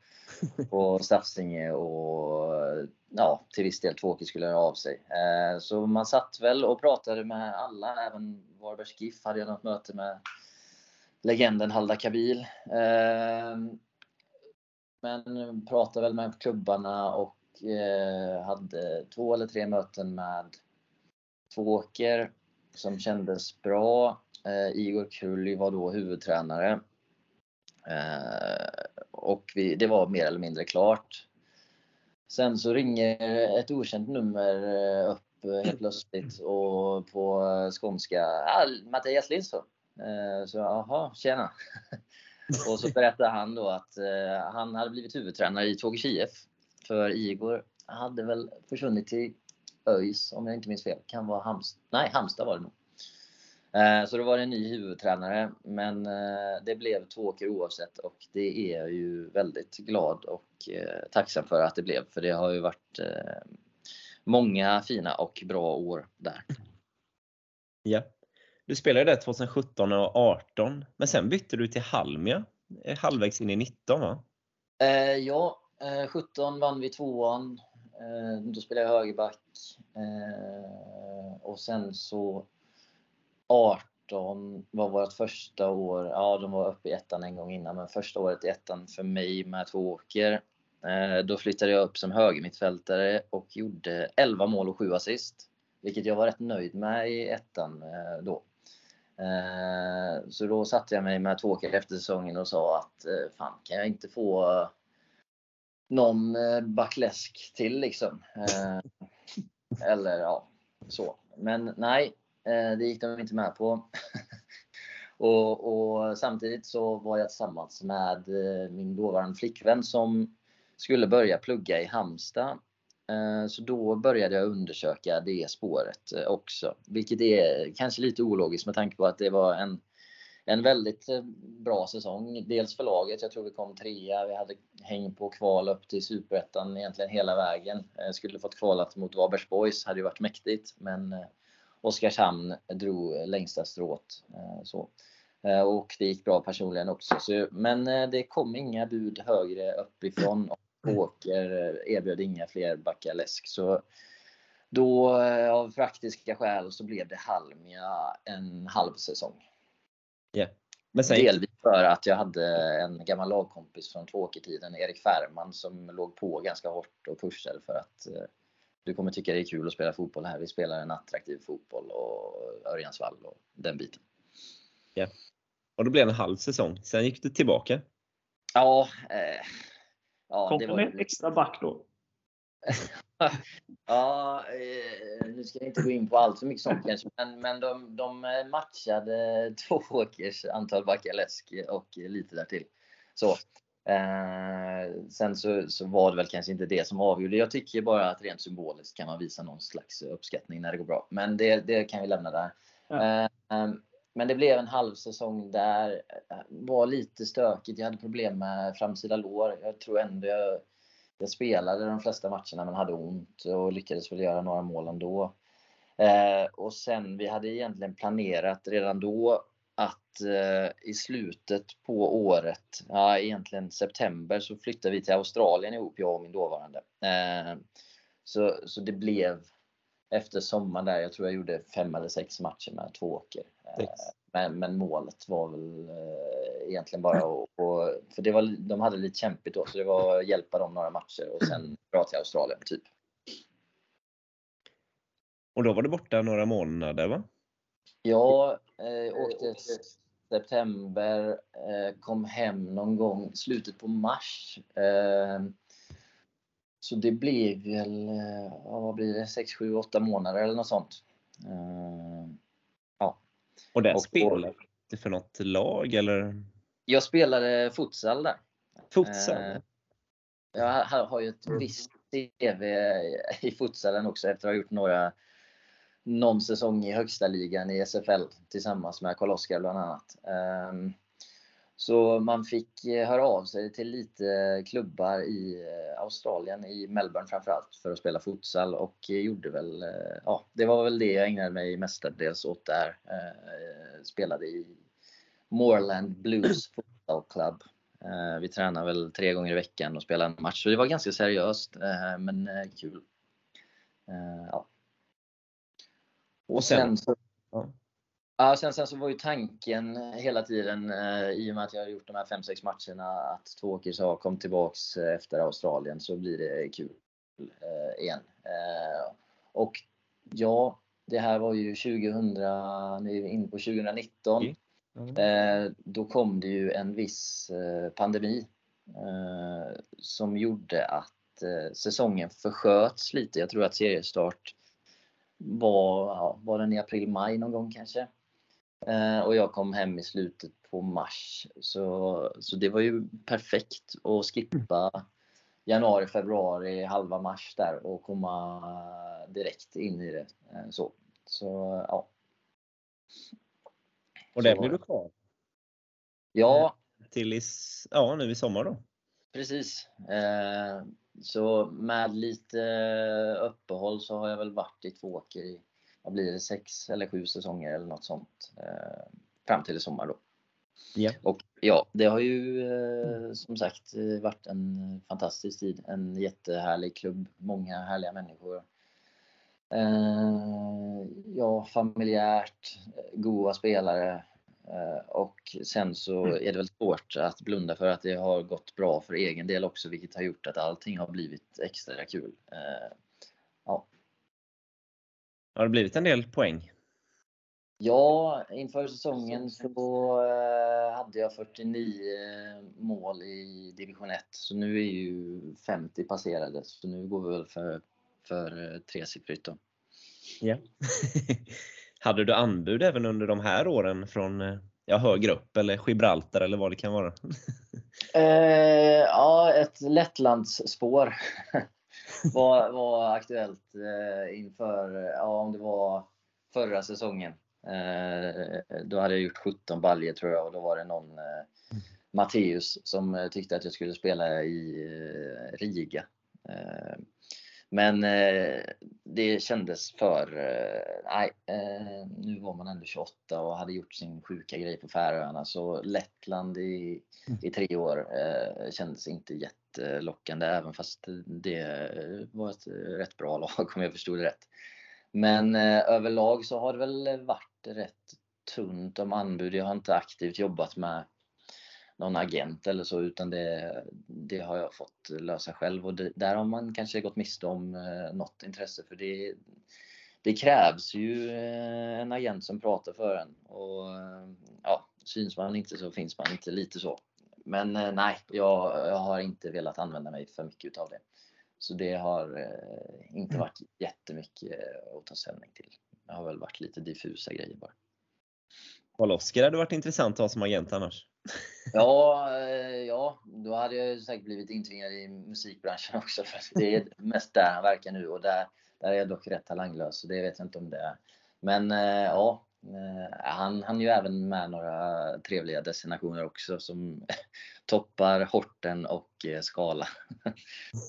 och Stafsinge och ja, till viss del Tvååker skulle höra av sig. Eh, så man satt väl och pratade med alla, även Varbergs GIF hade jag något möte med legenden Halda Kabil. Eh, men pratade väl med klubbarna och eh, hade två eller tre möten med Tvååker som kändes bra. Eh, Igor Krulli var då huvudtränare. Eh, och vi, det var mer eller mindre klart. Sen så ringer ett okänt nummer eh, upp eh, helt plötsligt och på skånska, ah, Mattias Lindström. Eh, så jaha, tjena. och så berättade han då att han hade blivit huvudtränare i Tåge IF. För Igor hade väl försvunnit till ÖIS om jag inte minns fel. Kan vara Hamst Nej, Halmstad var det nog. Så då var det en ny huvudtränare, men det blev Tvååker oavsett och det är jag ju väldigt glad och tacksam för att det blev, för det har ju varit många fina och bra år där. Ja. Du spelade där 2017 och 2018, men sen bytte du till Halmia halvvägs in i 19 va? Eh, ja, eh, 17 vann vi tvåan. Eh, då spelade jag högerback. Eh, och sen så 18 var vårt första år. Ja, de var uppe i ettan en gång innan, men första året i ettan för mig med två åker. Eh, då flyttade jag upp som högermittfältare och gjorde 11 mål och 7 assist. Vilket jag var rätt nöjd med i ettan eh, då. Eh, så då satte jag mig med två åker efter säsongen och sa att fan, kan jag inte få någon backläsk till liksom? Eller ja, så. Men nej, Eh, det gick de inte med på. och, och, samtidigt så var jag tillsammans med eh, min dåvarande flickvän som skulle börja plugga i Halmstad. Eh, så då började jag undersöka det spåret också. Vilket är kanske lite ologiskt med tanke på att det var en, en väldigt bra säsong. Dels för laget, jag tror vi kom trea. Vi hade häng på kval upp till Superettan egentligen hela vägen. Skulle fått kvalat mot Varbergs Boys, hade ju varit mäktigt. Men Oskarshamn drog längsta strået. Så. Och det gick bra personligen också. Så, men det kom inga bud högre uppifrån. Åker eh, erbjöd inga fler backar läsk. Så då eh, av praktiska skäl så blev det Halmia en halv säsong. Yeah. Men sen... Delvis för att jag hade en gammal lagkompis från Tvååkertiden, Erik Färman, som låg på ganska hårt och pushade för att eh, du kommer tycka det är kul att spela fotboll här. Vi spelar en attraktiv fotboll och Örjansvall och den biten. Ja. Och då blev det en halv säsong. Sen gick du tillbaka. Ja, eh, Ja, Kom det var... med extra back då? ja, eh, nu ska jag inte gå in på allt för mycket sånt kanske, men, men de, de matchade två åkers antal backar läsk och lite därtill. Så. Eh, sen så, så var det väl kanske inte det som avgjorde. Jag tycker bara att rent symboliskt kan man visa någon slags uppskattning när det går bra. Men det, det kan vi lämna där. Ja. Eh, men det blev en halv säsong där. Eh, var lite stökigt. Jag hade problem med framsida lår. Jag tror ändå jag, jag spelade de flesta matcherna men hade ont och lyckades väl göra några mål ändå. Eh, och sen, vi hade egentligen planerat redan då i slutet på året, ja egentligen september, så flyttade vi till Australien ihop, jag och min dåvarande. Eh, så, så det blev efter sommaren där, jag tror jag gjorde fem eller sex matcher med två åker. Eh, men, men, målet var väl eh, egentligen bara att, för det var, de hade lite kämpigt då, så det var att hjälpa dem några matcher och sen dra till Australien typ. Och då var du borta några månader va? Ja, eh, åkte september, eh, kom hem någon gång slutet på mars. Eh, så det blev väl, eh, vad blir det, 6, 7, 8 månader eller något sånt. Uh, ja. Och där spelade du för något lag eller? Jag spelade futsal där. Futsal? Uh, jag har ju ett visst CV i futsalen också efter att ha gjort några någon säsong i högsta ligan i SFL tillsammans med Karl-Oskar bland annat. Um, så man fick eh, höra av sig till lite klubbar i eh, Australien, i Melbourne framförallt, för att spela futsal och gjorde väl, eh, ja, det var väl det jag ägnade mig mestadels åt där. Spelade i Moreland Blues Football Club. Vi tränade väl tre gånger i veckan och spelade en match, så det var ganska seriöst, men kul. Ja. Och sen, ja. Ja, sen, sen så var ju tanken hela tiden, eh, i och med att jag har gjort de här 5-6 matcherna, att Tvååker sa kom tillbaks efter Australien så blir det kul eh, igen. Eh, och ja, det här var ju 2000, nu är vi inne på 2019. Mm. Eh, då kom det ju en viss eh, pandemi eh, som gjorde att eh, säsongen försköts lite. Jag tror att seriestart var, ja, var den i april-maj någon gång kanske. Eh, och jag kom hem i slutet på mars. Så, så det var ju perfekt att skippa januari, februari, halva mars där och komma direkt in i det. Eh, så, så ja. Och där blir du kvar? Ja. Till i, ja, nu i sommar då? Precis. Eh, så med lite uppehåll så har jag väl varit i Tvååker i vad blir det, sex eller sju säsonger eller något sånt. Eh, fram till i sommar då. Yeah. Och ja, det har ju eh, som sagt varit en fantastisk tid. En jättehärlig klubb, många härliga människor. Eh, ja, familjärt, goa spelare. Eh, och sen så mm. är det väl svårt att blunda för att det har gått bra för egen del också, vilket har gjort att allting har blivit extra kul. Eh, ja, har det blivit en del poäng? Ja, inför säsongen så eh, hade jag 49 mål i division 1. Så nu är ju 50 passerade. Så nu går vi väl för, för tresiffrigt då. Ja. hade du anbud även under de här åren från eh, ja, högre upp eller Gibraltar eller vad det kan vara? eh, ja, ett Lettlandsspår. var, var aktuellt eh, inför, ja om det var förra säsongen. Eh, då hade jag gjort 17 baljer tror jag och då var det någon eh, Matteus som eh, tyckte att jag skulle spela i eh, eh Riga. Eh, men det kändes för, nej, nu var man ändå 28 och hade gjort sin sjuka grej på Färöarna så Lettland i, i tre år kändes inte jätte jättelockande även fast det var ett rätt bra lag om jag förstod det rätt. Men eh, överlag så har det väl varit rätt tunt om anbud. Jag har inte aktivt jobbat med någon agent eller så utan det, det har jag fått lösa själv och det, där har man kanske gått miste om eh, något intresse för det, det krävs ju eh, en agent som pratar för en och ja, syns man inte så finns man inte, lite så. Men eh, nej, jag, jag har inte velat använda mig för mycket utav det. Så det har eh, inte mm. varit jättemycket eh, att ta ställning till. Det har väl varit lite diffusa grejer bara. Karl-Oskar hade varit intressant att ha som agent annars. Ja, eh, ja, då hade jag säkert blivit intvingad i musikbranschen också. För det är mest där han verkar nu och där, där är jag dock rätt talanglös. Så det vet jag inte om det är. Men eh, ja, eh, han han ju även med några trevliga destinationer också som toppar Horten och Skala.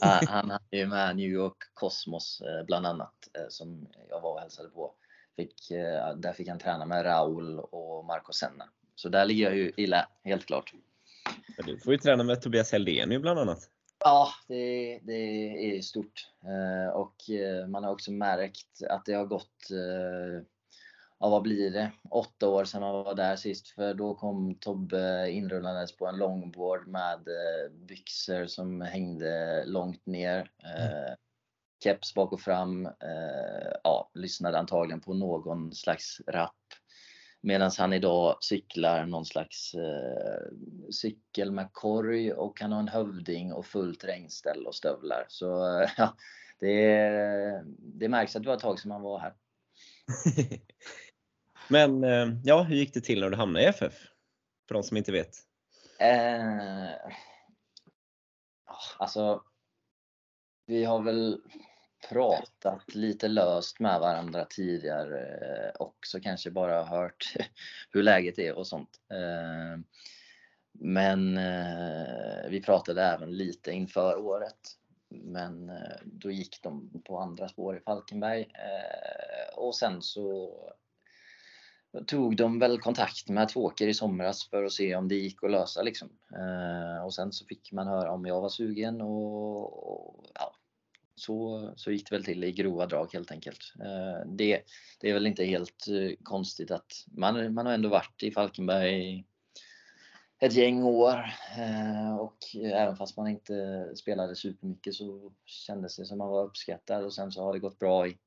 Ah, han hann ju med New York Cosmos bland annat som jag var och hälsade på. Fick, där fick han träna med Raul och Marco Senna. Så där ligger jag ju illa, helt klart. Du får ju träna med Tobias Heldén bland annat. Ja, det, det är stort. Och man har också märkt att det har gått ja vad blir det, åtta år sedan man var där sist. För då kom Tobbe inrullandes på en longboard med eh, byxor som hängde långt ner. Eh, keps bak och fram. Eh, ja, lyssnade antagligen på någon slags rap. Medan han idag cyklar någon slags eh, cykel med korg och han har en hövding och fullt regnställ och stövlar. Så eh, ja, det, det märks att det var ett tag sedan man var här. Men eh, ja, hur gick det till när du hamnade i FF? För de som inte vet. Eh, alltså, vi har väl pratat lite löst med varandra tidigare eh, också kanske bara hört hur läget är och sånt. Eh, men eh, vi pratade även lite inför året. Men då gick de på andra spår i Falkenberg och sen så tog de väl kontakt med Tvåker i somras för att se om det gick att lösa liksom. Och sen så fick man höra om jag var sugen och, och ja, så, så gick det väl till i grova drag helt enkelt. Eh, det, det är väl inte helt eh, konstigt att man, man har ändå varit i Falkenberg ett gäng år eh, och även fast man inte spelade supermycket så kändes det som man var uppskattad och sen så har det gått bra i,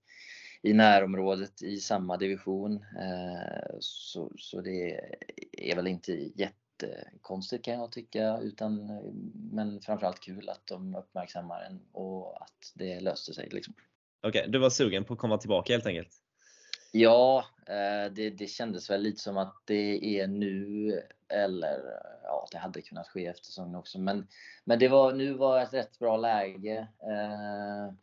i närområdet i samma division. Så, så det är väl inte jättekonstigt kan jag tycka, utan, men framförallt kul att de uppmärksammar en och att det löste sig. Liksom. Okej, okay, du var sugen på att komma tillbaka helt enkelt? Ja, det, det kändes väl lite som att det är nu eller ja, det hade kunnat ske efter säsongen också. Men, men det var, nu var ett rätt bra läge. Eh,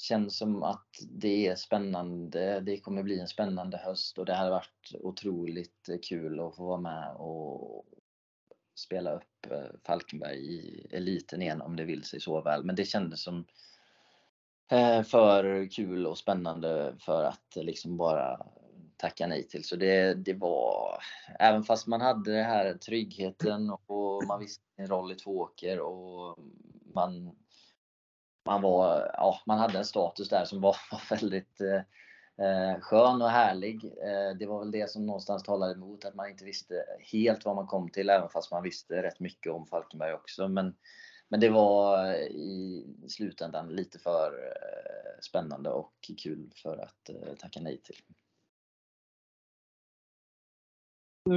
känns som att det är spännande. Det kommer bli en spännande höst och det hade varit otroligt kul att få vara med och spela upp eh, Falkenberg i eliten igen om det vill sig så väl. Men det kändes som eh, för kul och spännande för att liksom bara tacka nej till. Så det, det var, även fast man hade den här tryggheten och man visste sin roll i Tvååker och man man, var, ja, man hade en status där som var, väldigt eh, eh, skön och härlig. Eh, det var väl det som någonstans talade emot att man inte visste helt vad man kom till, även fast man visste rätt mycket om Falkenberg också. Men, men det var eh, i slutändan lite för eh, spännande och kul för att eh, tacka nej till.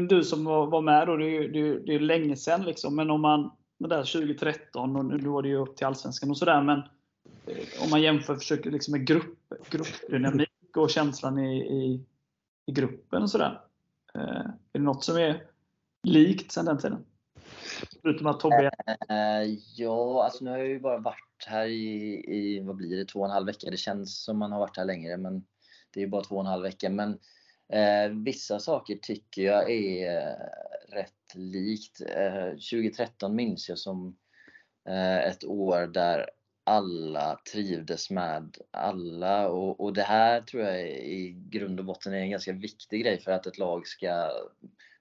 Du som var med då, det är, det det är länge sedan liksom, men om man, det där 2013 och nu var det ju upp till Allsvenskan och sådär, men Eh, om man jämför försöker liksom med grupp, gruppdynamik och känslan i, i, i gruppen och sådär. Eh, är det något som är likt sedan den tiden? Förutom att Tobbe... Eh, ja, alltså nu har jag ju bara varit här i, i, vad blir det, två och en halv vecka. Det känns som man har varit här längre, men det är ju bara två och en halv vecka. Men eh, vissa saker tycker jag är rätt likt. 2013 minns jag som ett år där alla trivdes med alla och, och det här tror jag i grund och botten är en ganska viktig grej för att ett lag ska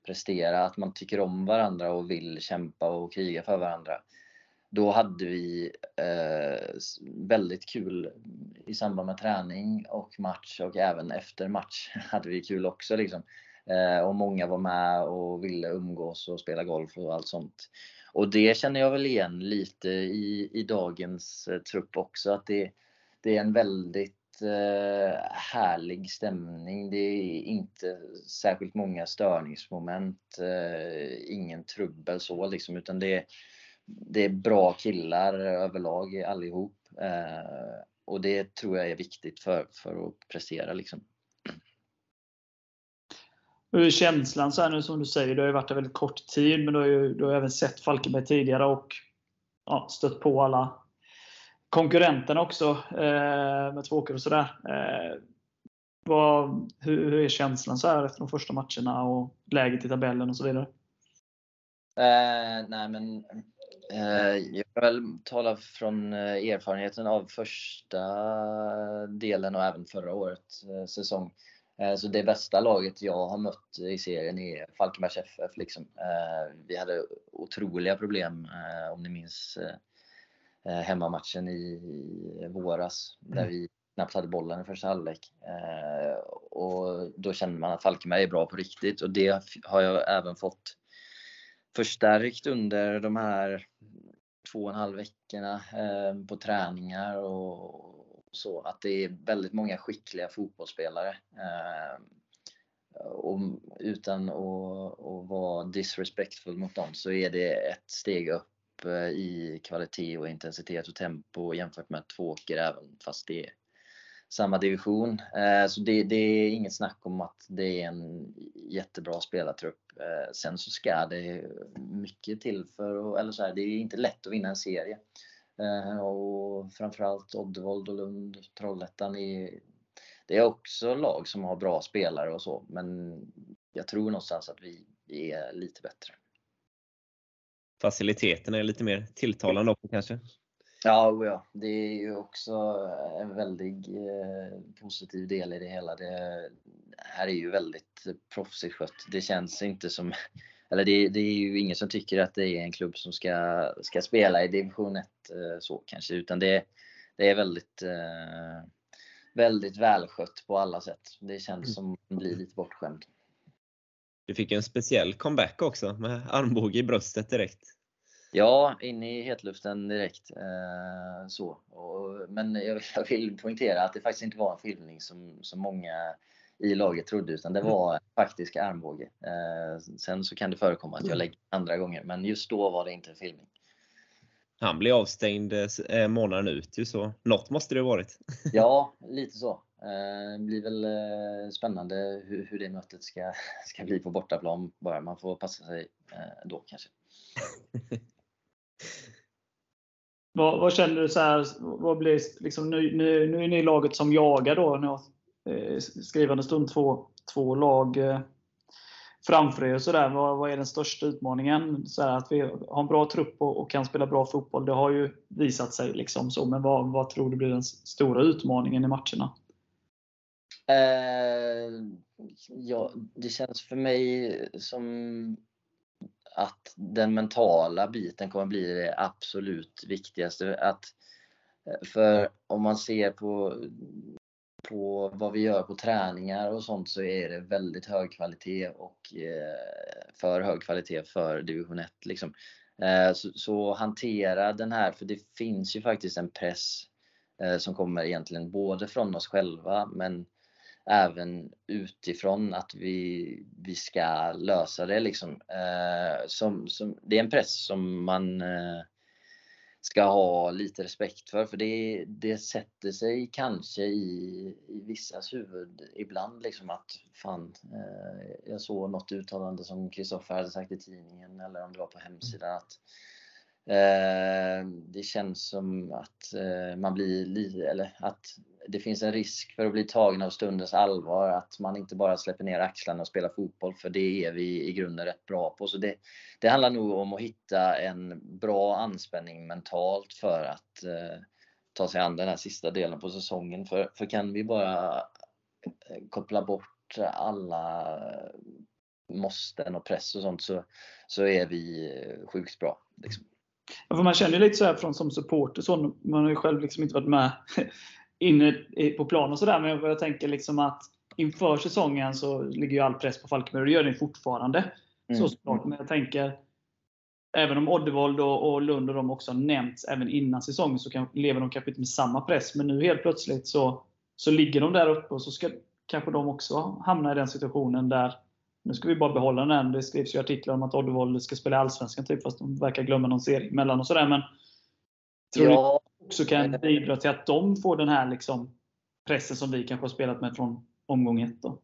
prestera, att man tycker om varandra och vill kämpa och kriga för varandra. Då hade vi eh, väldigt kul i samband med träning och match och även efter match hade vi kul också. Liksom. Eh, och många var med och ville umgås och spela golf och allt sånt. Och det känner jag väl igen lite i, i dagens eh, trupp också, att det, det är en väldigt eh, härlig stämning. Det är inte särskilt många störningsmoment, eh, ingen trubbel så liksom, utan det, det är bra killar överlag allihop. Eh, och det tror jag är viktigt för, för att prestera liksom. Hur är känslan så här nu som du säger? Du har ju varit där väldigt kort tid, men du har ju du har även sett Falkenberg tidigare och ja, stött på alla konkurrenterna också eh, med Tvååker och sådär. Eh, vad, hur, hur, är känslan så här efter de första matcherna och läget i tabellen och så vidare? Eh, nej men eh, jag vill väl tala från eh, erfarenheten av första delen och även förra årets eh, säsong. Eh, så det bästa laget jag har mött i serien är Falkenbergs FF. Liksom. Eh, vi hade otroliga problem, eh, om ni minns hemmamatchen i våras, där mm. vi knappt hade bollen i första halvlek. Och då kände man att Falkenberg är bra på riktigt och det har jag även fått förstärkt under de här två och en halv veckorna på träningar och så att det är väldigt många skickliga fotbollsspelare. Eh, och utan att, att vara disrespectful mot dem så är det ett steg upp eh, i kvalitet och intensitet och tempo jämfört med Tvååker även fast det är samma division. Eh, så det, det, är inget snack om att det är en jättebra spelartrupp. Eh, sen så ska det mycket till för, eller så här, det är inte lätt att vinna en serie. Eh, och framförallt Oddevold och Lund, Trollhättan är, det är också lag som har bra spelare och så, men jag tror någonstans att vi är lite bättre. Faciliteten är lite mer tilltalande också kanske? Ja, ja, det är ju också en väldigt eh, positiv del i det hela. Det här är ju väldigt proffsigt skött. Det känns inte som eller det, det, är ju ingen som tycker att det är en klubb som ska, ska spela i division 1 eh, så kanske, utan det, det är väldigt, eh, väldigt välskött på alla sätt. Det känns som man blir lite bortskämd. Du fick en speciell comeback också med armbåge i bröstet direkt. Ja, in i hetluften direkt. Eh, så. Men jag, jag, vill poängtera att det faktiskt inte var en filmning som, som många i laget trodde, utan det var en faktisk armbåge. Eh, sen så kan det förekomma att jag lägger andra gånger, men just då var det inte en filmning. Han blir avstängd eh, månaden ut ju så något måste det ha varit. ja, lite så. Det blir väl spännande hur, hur det mötet ska, ska bli på bortaplan bara. Man får passa sig då kanske. vad, vad, känner du så här, vad blir liksom, nu, nu, nu är ni laget som jagar då, ni har eh, Eh, skrivande stund två, två lag eh, framför er. Så där, vad, vad är den största utmaningen? Så här, att vi har en bra trupp och, och, kan spela bra fotboll, det har ju visat sig. Liksom så, men vad, vad tror du blir den stora utmaningen i matcherna? Eh, ja, det känns för mig som att den mentala biten kommer bli det absolut viktigaste. Att, eh, för om man ser på, på vad vi gör på träningar och sånt så är det väldigt hög kvalitet och eh, för hög kvalitet för division 1. Liksom. Eh, så, så, hantera den här, för det finns ju faktiskt en press eh, som kommer egentligen både från oss själva men även utifrån att vi, vi ska lösa det. Liksom. Som, som, det är en press som man ska ha lite respekt för, för det, det sätter sig kanske i, i vissas huvud ibland liksom att fan, eh, jag såg något uttalande som Kristoffer hade sagt i tidningen eller om det var på hemsidan att Eh, det känns som att eh, man blir eller att det finns en risk för att bli tagen av stundens allvar, att man inte bara släpper ner axlarna och spelar fotboll, för det är vi i grunden rätt bra på. Så det, det handlar nog om att hitta en bra anspänning mentalt för att eh, ta sig an den här sista delen på säsongen. För, för kan vi bara eh, koppla bort alla måsten och press och sånt så, så är vi sjukt bra. Liksom. Ja, för man känner lite så här från som supporter, så, man har ju själv liksom inte varit med inne på plan och sådär, men jag tänker liksom att inför säsongen så ligger ju all press på Falkenberg och det gör det fortfarande. Mm. Så såklart. Men jag tänker, även om Oddevold och, och Lund och de också har nämnts även innan säsongen, så kan, lever de kanske inte med samma press. Men nu helt plötsligt så, så ligger de där uppe och så ska kanske de också hamna i den situationen där nu ska vi bara behålla den. Det skrivs ju artiklar om att Oddevold ska spela Allsvenskan, typ, fast de verkar glömma någon serie emellan och sådär. Men tror ja. ni också kan bidra till att de får den här liksom, pressen som vi kanske har spelat med från omgång ett? Då?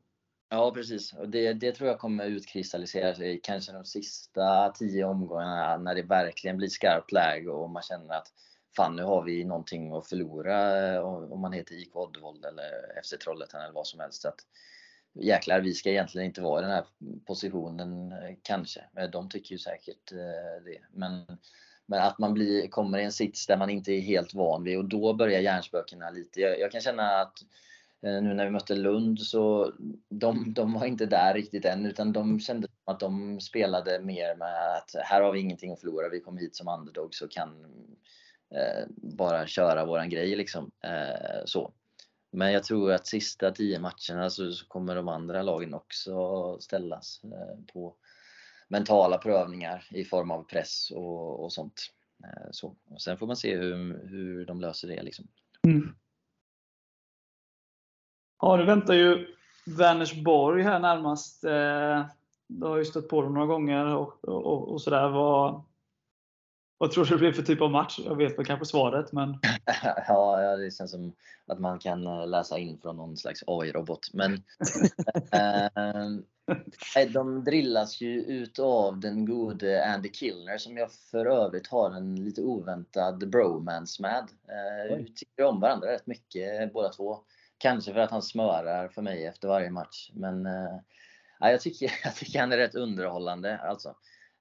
Ja, precis. Det, det tror jag kommer utkristallisera sig kanske de sista tio omgångarna när det verkligen blir skarpt läge och man känner att fan, nu har vi någonting att förlora eh, om man heter IK Oddevold eller FC Trollhättan eller vad som helst. Att, jäklar, vi ska egentligen inte vara i den här positionen eh, kanske. Eh, de tycker ju säkert eh, det. Men, men att man blir, kommer i en sits där man inte är helt van vid och då börjar hjärnspökena lite. Jag, jag kan känna att nu när vi mötte Lund så de, de var inte där riktigt än utan de kände att de spelade mer med att här har vi ingenting att förlora, vi kom hit som underdogs och kan eh, bara köra våran grej liksom. Eh, så. Men jag tror att sista tio matcherna så, så kommer de andra lagen också ställas eh, på mentala prövningar i form av press och, och sånt. Eh, så. Och sen får man se hur, hur de löser det. Liksom. Mm. Ja, nu väntar ju Vänersborg här närmast. Eh, du har ju stött på dem några gånger och, och, och sådär. Vad, vad tror du det blir för typ av match? Jag vet väl kanske svaret, men... ja, det känns som att man kan eh, läsa in från någon slags AI-robot. Men äh, de drillas ju utav den gode Andy Kilner som jag för övrigt har en lite oväntad bromance med. Äh, vi tycker om varandra rätt mycket båda två. Kanske för att han smörar för mig efter varje match. Men äh, jag, tycker, jag tycker han är rätt underhållande. Alltså.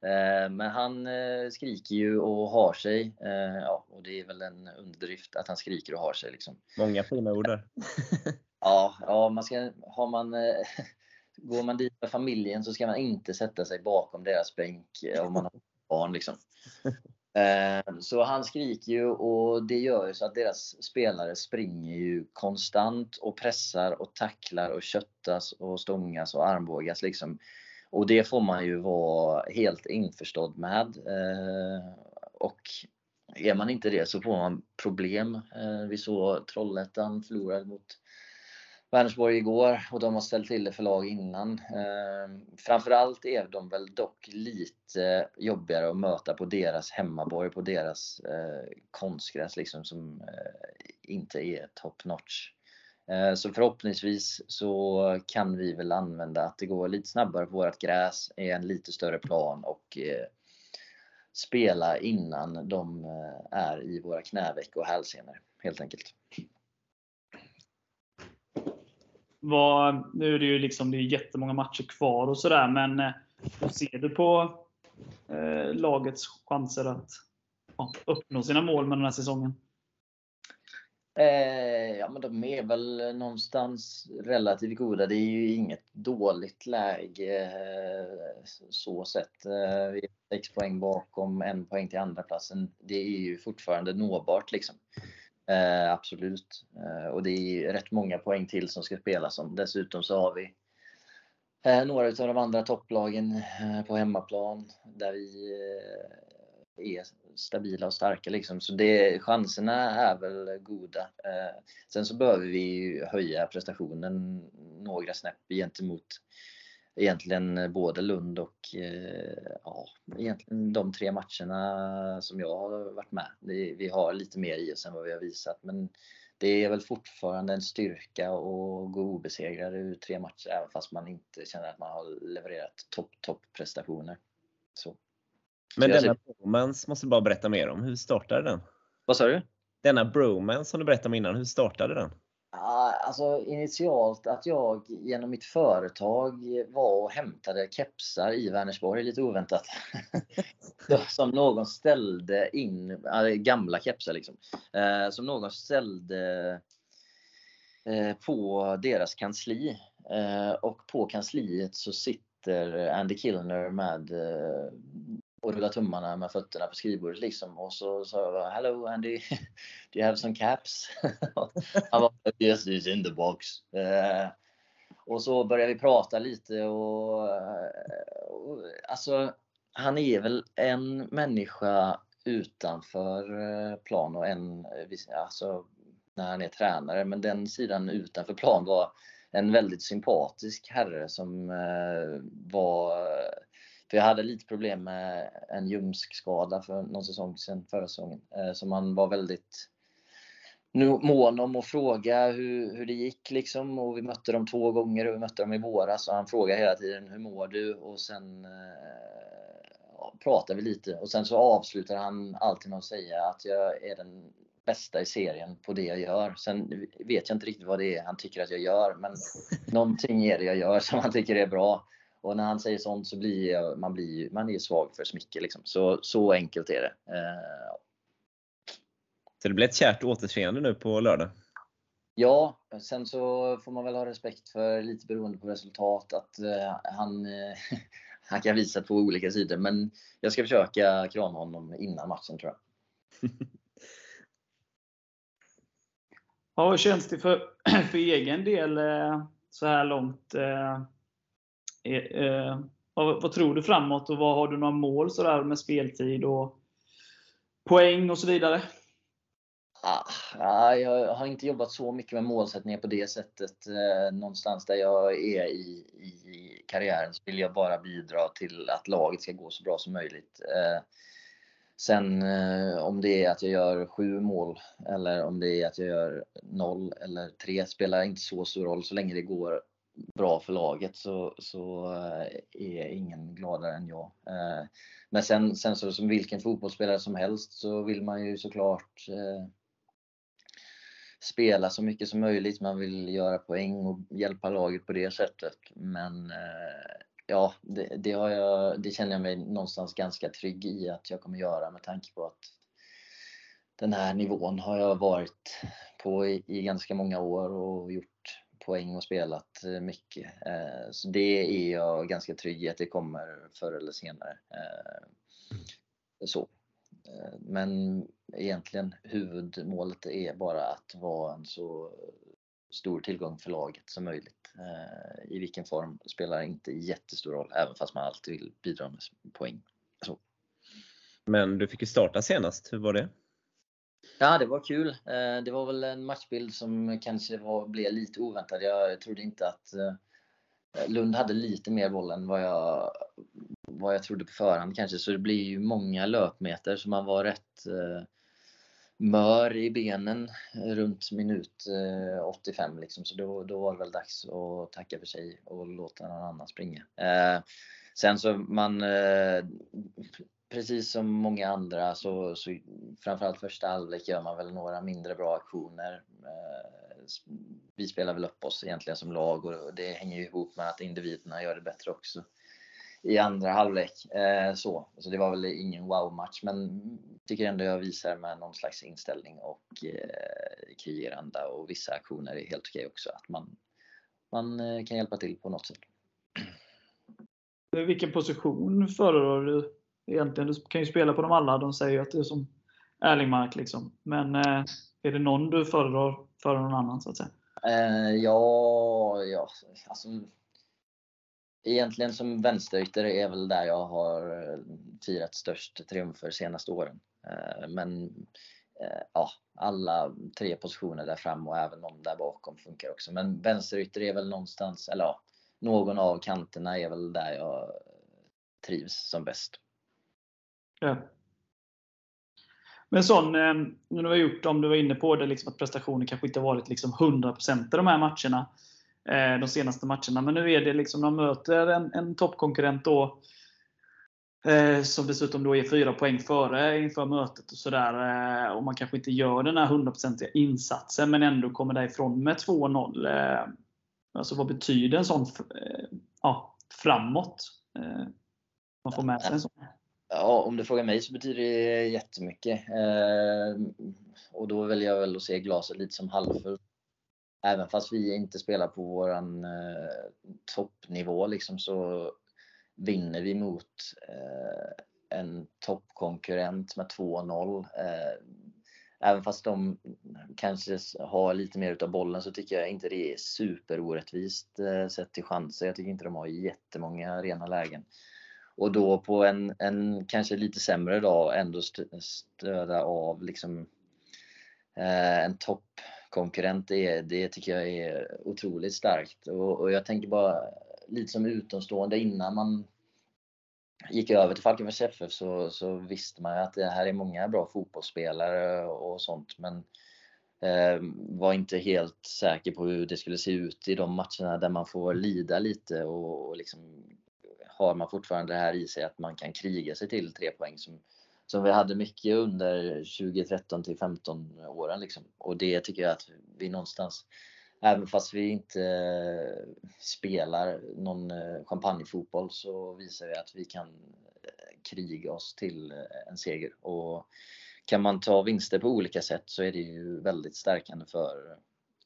Eh, men han eh, skriker ju och har sig. Eh, ja, och det är väl en underdrift att han skriker och har sig. Liksom. Många fina ord där. ja, ja, man ska, har man, går man dit med familjen så ska man inte sätta sig bakom deras bänk om man har barn. Liksom. Så han skriker ju och det gör ju så att deras spelare springer ju konstant och pressar och tacklar och köttas och stångas och armbågas liksom. Och det får man ju vara helt införstådd med. Eh, och är man inte det så får man problem. Eh, vi såg Trollhättan förlorade mot Vänersborg igår och de har ställt till det för lag innan. Eh, framförallt är de väl dock lite jobbigare att möta på deras hemmaborg, på deras konstgräs liksom som inte är top notch. Eh, så förhoppningsvis så kan vi väl använda att det går lite snabbare på vårt gräs, är en lite större plan och eh, spela innan de eh, är i våra knäveck och hälsenor helt enkelt. Vad, nu är det ju liksom, det är jättemånga matcher kvar och sådär, men hur ser du på eh, lagets chanser att ja, uppnå sina mål med den här säsongen? Eh, ja, men de är väl någonstans relativt goda. Det är ju inget dåligt läge eh, så sett. Eh, vi är 6 poäng bakom, en poäng till andra platsen. Det är ju fortfarande nåbart liksom. Eh, absolut. Eh, och det är rätt många poäng till som ska spelas om. Dessutom så har vi eh, några av de andra topplagen eh, på hemmaplan där vi eh, är stabila och starka. Liksom. Så det, chanserna är väl goda. Eh, sen så behöver vi höja prestationen några snäpp gentemot egentligen både Lund och eh, ja, egentligen de tre matcherna som jag har varit med. Vi har lite mer i oss än vad vi har visat men det är väl fortfarande en styrka att gå obesegrade ur tre matcher även fast man inte känner att man har levererat topp, topp prestationer. Så. Men denna bromance måste du bara berätta mer om. Hur startade den? Vad sa du? Denna bromance som du berättade om innan, hur startade den? Alltså initialt att jag genom mitt företag var och hämtade kepsar i Vänersborg, lite oväntat. som någon ställde in, gamla kepsar liksom. Eh, som någon ställde eh, på deras kansli. Eh, och på kansliet så sitter Andy Killner med och rulla tummarna med fötterna på skrivbordet liksom. Och så sa jag Hello Andy, do you have some caps? Han var Yes, it's in the box. Eh, och så började vi prata lite och, och alltså han är väl en människa utanför eh, plan och en, alltså när han är tränare, men den sidan utanför plan var en väldigt sympatisk herre som var för jag hade lite problem med en ljumskskada för någon säsong sedan, förra säsongen. Eh, så man var väldigt mån om att fråga hur, hur det gick liksom. Och vi mötte dem två gånger och vi mötte dem i våras. Och han frågade hela tiden hur mår du? Och sen eh, pratade vi lite. Och sen så avslutar han alltid med att säga att jag är den bästa i serien på det jag gör. Sen vet jag inte riktigt vad det är han tycker att jag gör. Men någonting är det jag gör som han tycker är bra. Och när han säger sånt så blir man, blir, man är svag för smicker. Liksom. Så, så enkelt är det. Eh, så det blir ett kärt återseende nu på lördag? Ja, sen så får man väl ha respekt för, lite beroende på resultat, att uh, han, uh, han kan visa på olika sidor. Men jag ska försöka krama honom innan matchen tror jag. ja, hur känns det för, för egen del så här långt? Eh, eh, vad, vad, tror du framåt och vad har du några mål sådär med speltid och poäng och så vidare? Ah, ah jag har inte jobbat så mycket med målsättningar på det sättet. Eh, någonstans där jag är i, i karriären så vill jag bara bidra till att laget ska gå så bra som möjligt. Eh, sen eh, om det är att jag gör sju mål eller om det är att jag gör noll eller tre spelar inte så stor roll så länge det går bra för laget så, så eh, är ingen gladare än jag. Eh, men sen, sen så som vilken fotbollsspelare som helst så vill man ju såklart eh, spela så mycket som möjligt. Man vill göra poäng och hjälpa laget på det sättet. Men ja, det, det, har jag, det känner jag mig någonstans ganska trygg i att jag kommer göra med tanke på att den här nivån har jag varit på i, i ganska många år och gjort poäng och spelat eh, mycket. Eh, så det är jag ganska trygg i att det kommer förr eller senare. Eh, så. Eh, men egentligen huvudmålet är bara att vara en så stor tillgång för laget som möjligt. Eh, I vilken form spelar inte jättestor roll, även fast man alltid vill bidra med poäng. Så. Men du fick ju starta senast, hur var det? Ja, det var kul. Eh, det var väl en matchbild som kanske var, blev lite oväntad. Jag trodde inte att eh, Lund hade lite mer boll än vad jag, vad jag trodde på förhand kanske. Så det blir ju många löpmeter så man var rätt eh, mör i benen runt minut 85 liksom. Så då, då var det väl dags att tacka för sig och låta någon annan springa. Eh, sen så man eh, precis som många andra så, så framförallt första halvlek gör man väl några mindre bra aktioner. Eh, vi spelar väl upp oss egentligen som lag och det hänger ju ihop med att individerna gör det bättre också i andra halvlek. Eh, så. så det var väl ingen wow-match men tycker ändå jag visar med någon slags inställning och eh, krigeranda och vissa aktioner är helt okej också. Att man, man kan hjälpa till på något sätt. Vilken position föredrar du egentligen? Du kan ju spela på dem alla. De säger ju att det är som Erlingmark liksom. Men eh, är det någon du föredrar före någon annan så att säga? Eh, ja, ja, alltså. Egentligen som vänsterytter är väl där jag har eh, firat störst triumfer senaste åren. Eh, men eh, ja, alla tre positioner där fram och även de där bakom funkar också. Men vänsterytter är väl någonstans, eller ja, någon av kanterna är väl där jag trivs som bäst. Ja. Men sån, eh, när du har gjort, om du var inne på det, liksom att prestationen kanske inte varit liksom 100% i de här matcherna. Eh, de senaste matcherna. Men nu är det liksom, de möter en, en toppkonkurrent då. Eh, som dessutom då är fyra poäng före inför mötet och sådär. Eh, och man kanske inte gör den här 100% insatsen men ändå kommer därifrån med 2-0. alltså vad betyder en sån ja, framåt? man får med sig en sån. Ja, om du frågar mig så betyder det jättemycket. Eh, och då väljer jag väl att se glaset lite som halvfullt. Även fast vi inte spelar på våran eh, toppnivå liksom, så vinner vi mot eh, en toppkonkurrent med 2-0. Eh, även fast de kanske har lite mer utav bollen så tycker jag inte det är superorättvist eh, sett till chanser. Jag tycker inte de har jättemånga rena lägen och då på en, en kanske lite sämre dag ändå stöda av liksom eh, en toppkonkurrent. Det, det tycker jag är otroligt starkt. Och, och, jag tänker bara lite som utomstående innan man gick över till Falkenbergs FF så, så visste man ju att det här är många bra fotbollsspelare och sånt. Men eh, var inte helt säker på hur det skulle se ut i de matcherna där man får lida lite och, och liksom har man fortfarande det här i sig att man kan kriga sig till tre poäng som, som vi hade mycket under 2013 till 15 åren. Liksom. Och det tycker jag att vi någonstans, även fast vi inte eh, spelar någon eh, champagnefotboll så visar vi att vi kan eh, kriga oss till en seger. Och kan man ta vinster på olika sätt så är det ju väldigt stärkande för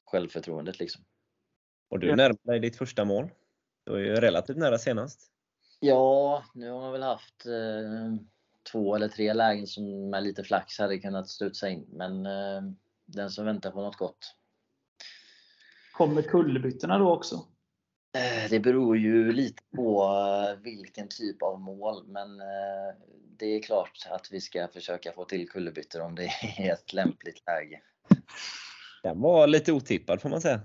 självförtroendet. Liksom. Och du närmar dig ditt första mål. Du var ju relativt nära senast. Ja, nu har man väl haft eh, två eller tre lägen som med lite flax hade kunnat studsa in. Men eh, den som väntar på något gott. Kommer kullerbyttorna då också? Eh, det beror ju lite på eh, vilken typ av mål, men eh, det är klart att vi ska försöka få till kullerbyttor om det är ett lämpligt läge. Den var lite otippad får man säga.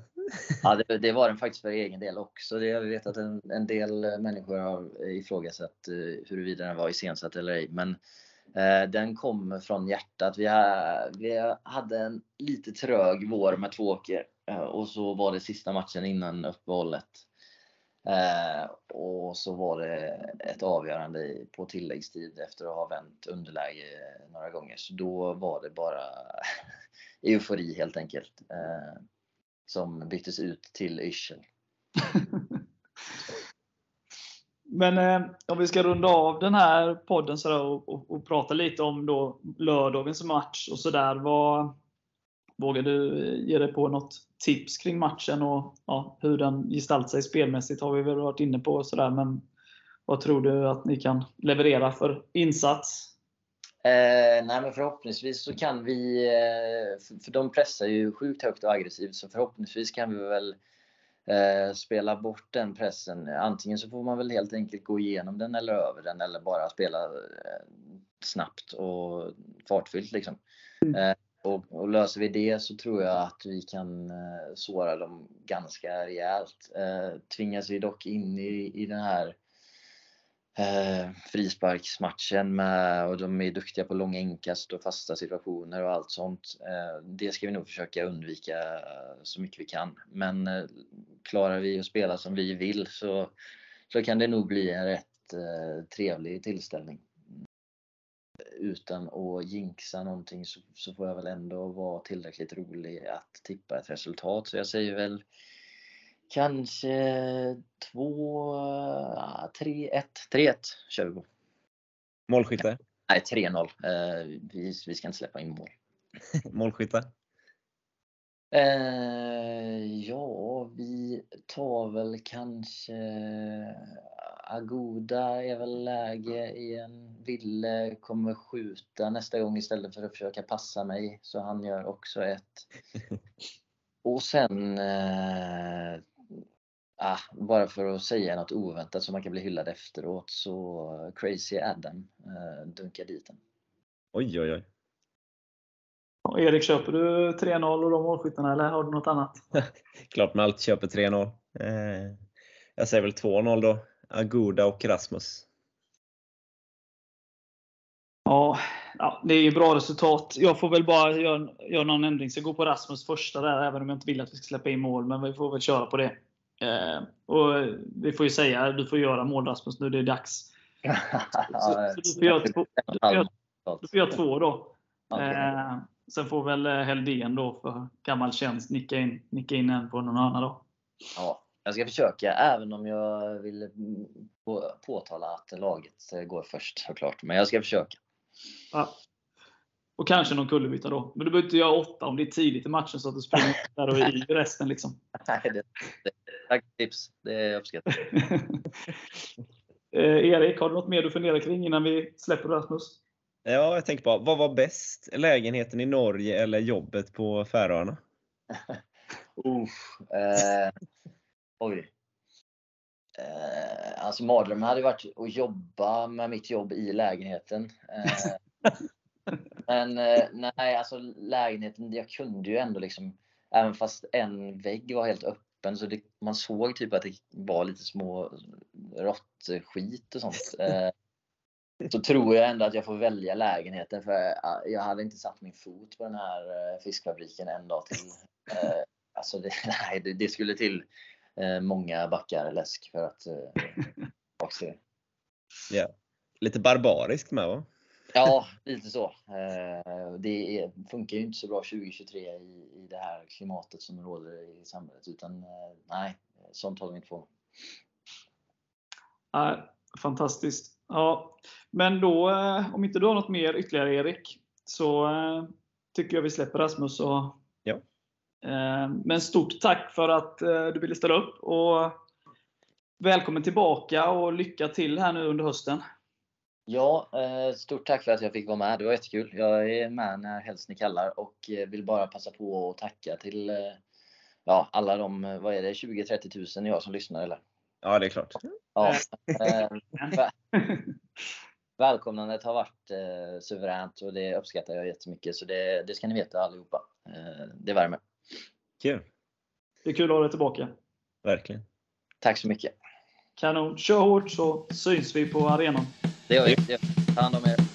Ja, det, det, var den faktiskt för egen del också. Det, jag vet att en, en del människor har ifrågasatt uh, huruvida den var iscensatt eller ej. Men uh, den kom från hjärtat. Vi, ha, vi hade en lite trög vår med Tvååker uh, och så var det sista matchen innan uppehållet. Uh, och så var det ett avgörande på tilläggstid efter att ha vänt underläge några gånger. Så då var det bara eufori helt enkelt. Uh, som byttes ut till yrsel. Men eh, om vi ska runda av den här podden så och, och, och, prata lite om då lördagens match och sådär. Vågar du ge dig på något tips kring matchen och ja, hur den gestaltar sig spelmässigt har vi väl varit inne på. Och sådär, men vad tror du att ni kan leverera för insats? Eh, nej men förhoppningsvis så kan vi, eh, för, för de pressar ju sjukt högt och aggressivt, så förhoppningsvis kan vi väl eh, spela bort den pressen. Antingen så får man väl helt enkelt gå igenom den eller över den eller bara spela eh, snabbt och fartfyllt liksom. Mm. Eh, och, och löser vi det så tror jag att vi kan eh, såra dem ganska rejält. Eh, tvingas vi dock in i, i den här eh, frisparksmatchen med, och de är duktiga på långa inkast och fasta situationer och allt sånt. Eh, det ska vi nog försöka undvika eh, så mycket vi kan. Men eh, klarar vi att spela som vi vill så, så kan det nog bli en rätt eh, trevlig tillställning. Utan att jinxa någonting så, så får jag väl ändå vara tillräckligt rolig att tippa ett resultat. Så jag säger väl Kanske 2, 3, 1, 3, 1 kör vi på. Målskytte? Nej, 3-0. Eh, vi, vi ska inte släppa in mål. Målskytte? Eh, ja, vi tar väl kanske Agoda är väl läge igen. Ville kommer skjuta nästa gång istället för att försöka passa mig, så han gör också ett. Och sen eh, Ah, bara för att säga något oväntat så man kan bli hyllad efteråt så Crazy Adam eh, dunkar dit den. Oj, oj, oj. Och Erik, köper du 3-0 och de målskyttarna eller har du något annat? Klart man alltid köper 3-0. Eh, jag säger väl 2-0 då. Aguda och Rasmus. Ja, ja, det är ju bra resultat. Jag får väl bara göra, göra någon ändring. Så jag går på Rasmus första där, även om jag inte vill att vi ska släppa in mål. Men vi får väl köra på det. Eh, och vi får ju säga, du får göra mål Rasmus nu, det är dags. Så, så du får göra två, du får göra, du får göra två då. Eh, sen får väl Heldén då för gammal tjänst nicka in, nicka in en på någon annan då. Ja, jag ska försöka även om jag vill på, påtala att laget går först såklart. Men jag ska försöka. Ja. Och kanske någon kullerbytta då. Men du behöver inte göra åtta om det är tidigt i matchen så att du springer där och i resten. Liksom. Nej, det, det, tack tips. Det uppskattar eh, Erik, har du något mer du funderar kring innan vi släpper Rasmus? Ja, jag tänker bara, vad var bäst? Lägenheten i Norge eller jobbet på Färöarna? uh, eh, oj. Eh, alltså mardrömmen hade varit att jobba med mitt jobb i lägenheten. Eh, men eh, nej, alltså lägenheten, jag kunde ju ändå liksom, även fast en vägg var helt öppen så det, man såg typ att det var lite små råttskit och sånt. Eh, så tror jag ändå att jag får välja lägenheten för jag hade inte satt min fot på den här eh, fiskfabriken en dag till. Eh, alltså det, nej, det, skulle till eh, många backar läsk för att eh, se. Ja. Lite barbariskt med va? Ja, lite så. Eh, det funkar ju inte så bra 2023 i, i det här klimatet som råder i samhället. Utan eh, nej, sånt håller vi inte på med. Fantastiskt. Ja, men då, eh, om inte du har något mer ytterligare Erik, så tycker jag vi släpper Rasmus. Och, ja. Men stort tack för att du ville ställa upp. Och välkommen tillbaka och lycka till här nu under hösten. Ja, stort tack för att jag fick vara med. Det var jättekul. Jag är med när helst ni kallar och vill bara passa på att tacka till ja, alla de, vad är det, 20-30 000 jag som lyssnar eller? Ja, det är klart. Ja, välkomnandet har varit eh, suveränt och det uppskattar jag jättemycket. Så det, det ska ni veta allihopa. Eh, det värmer. Kul. Det är kul att ha dig tillbaka. Verkligen. Tack så mycket. Kanon. Kör hårt så syns vi på arenan. Det gör vi. Ta hand om er.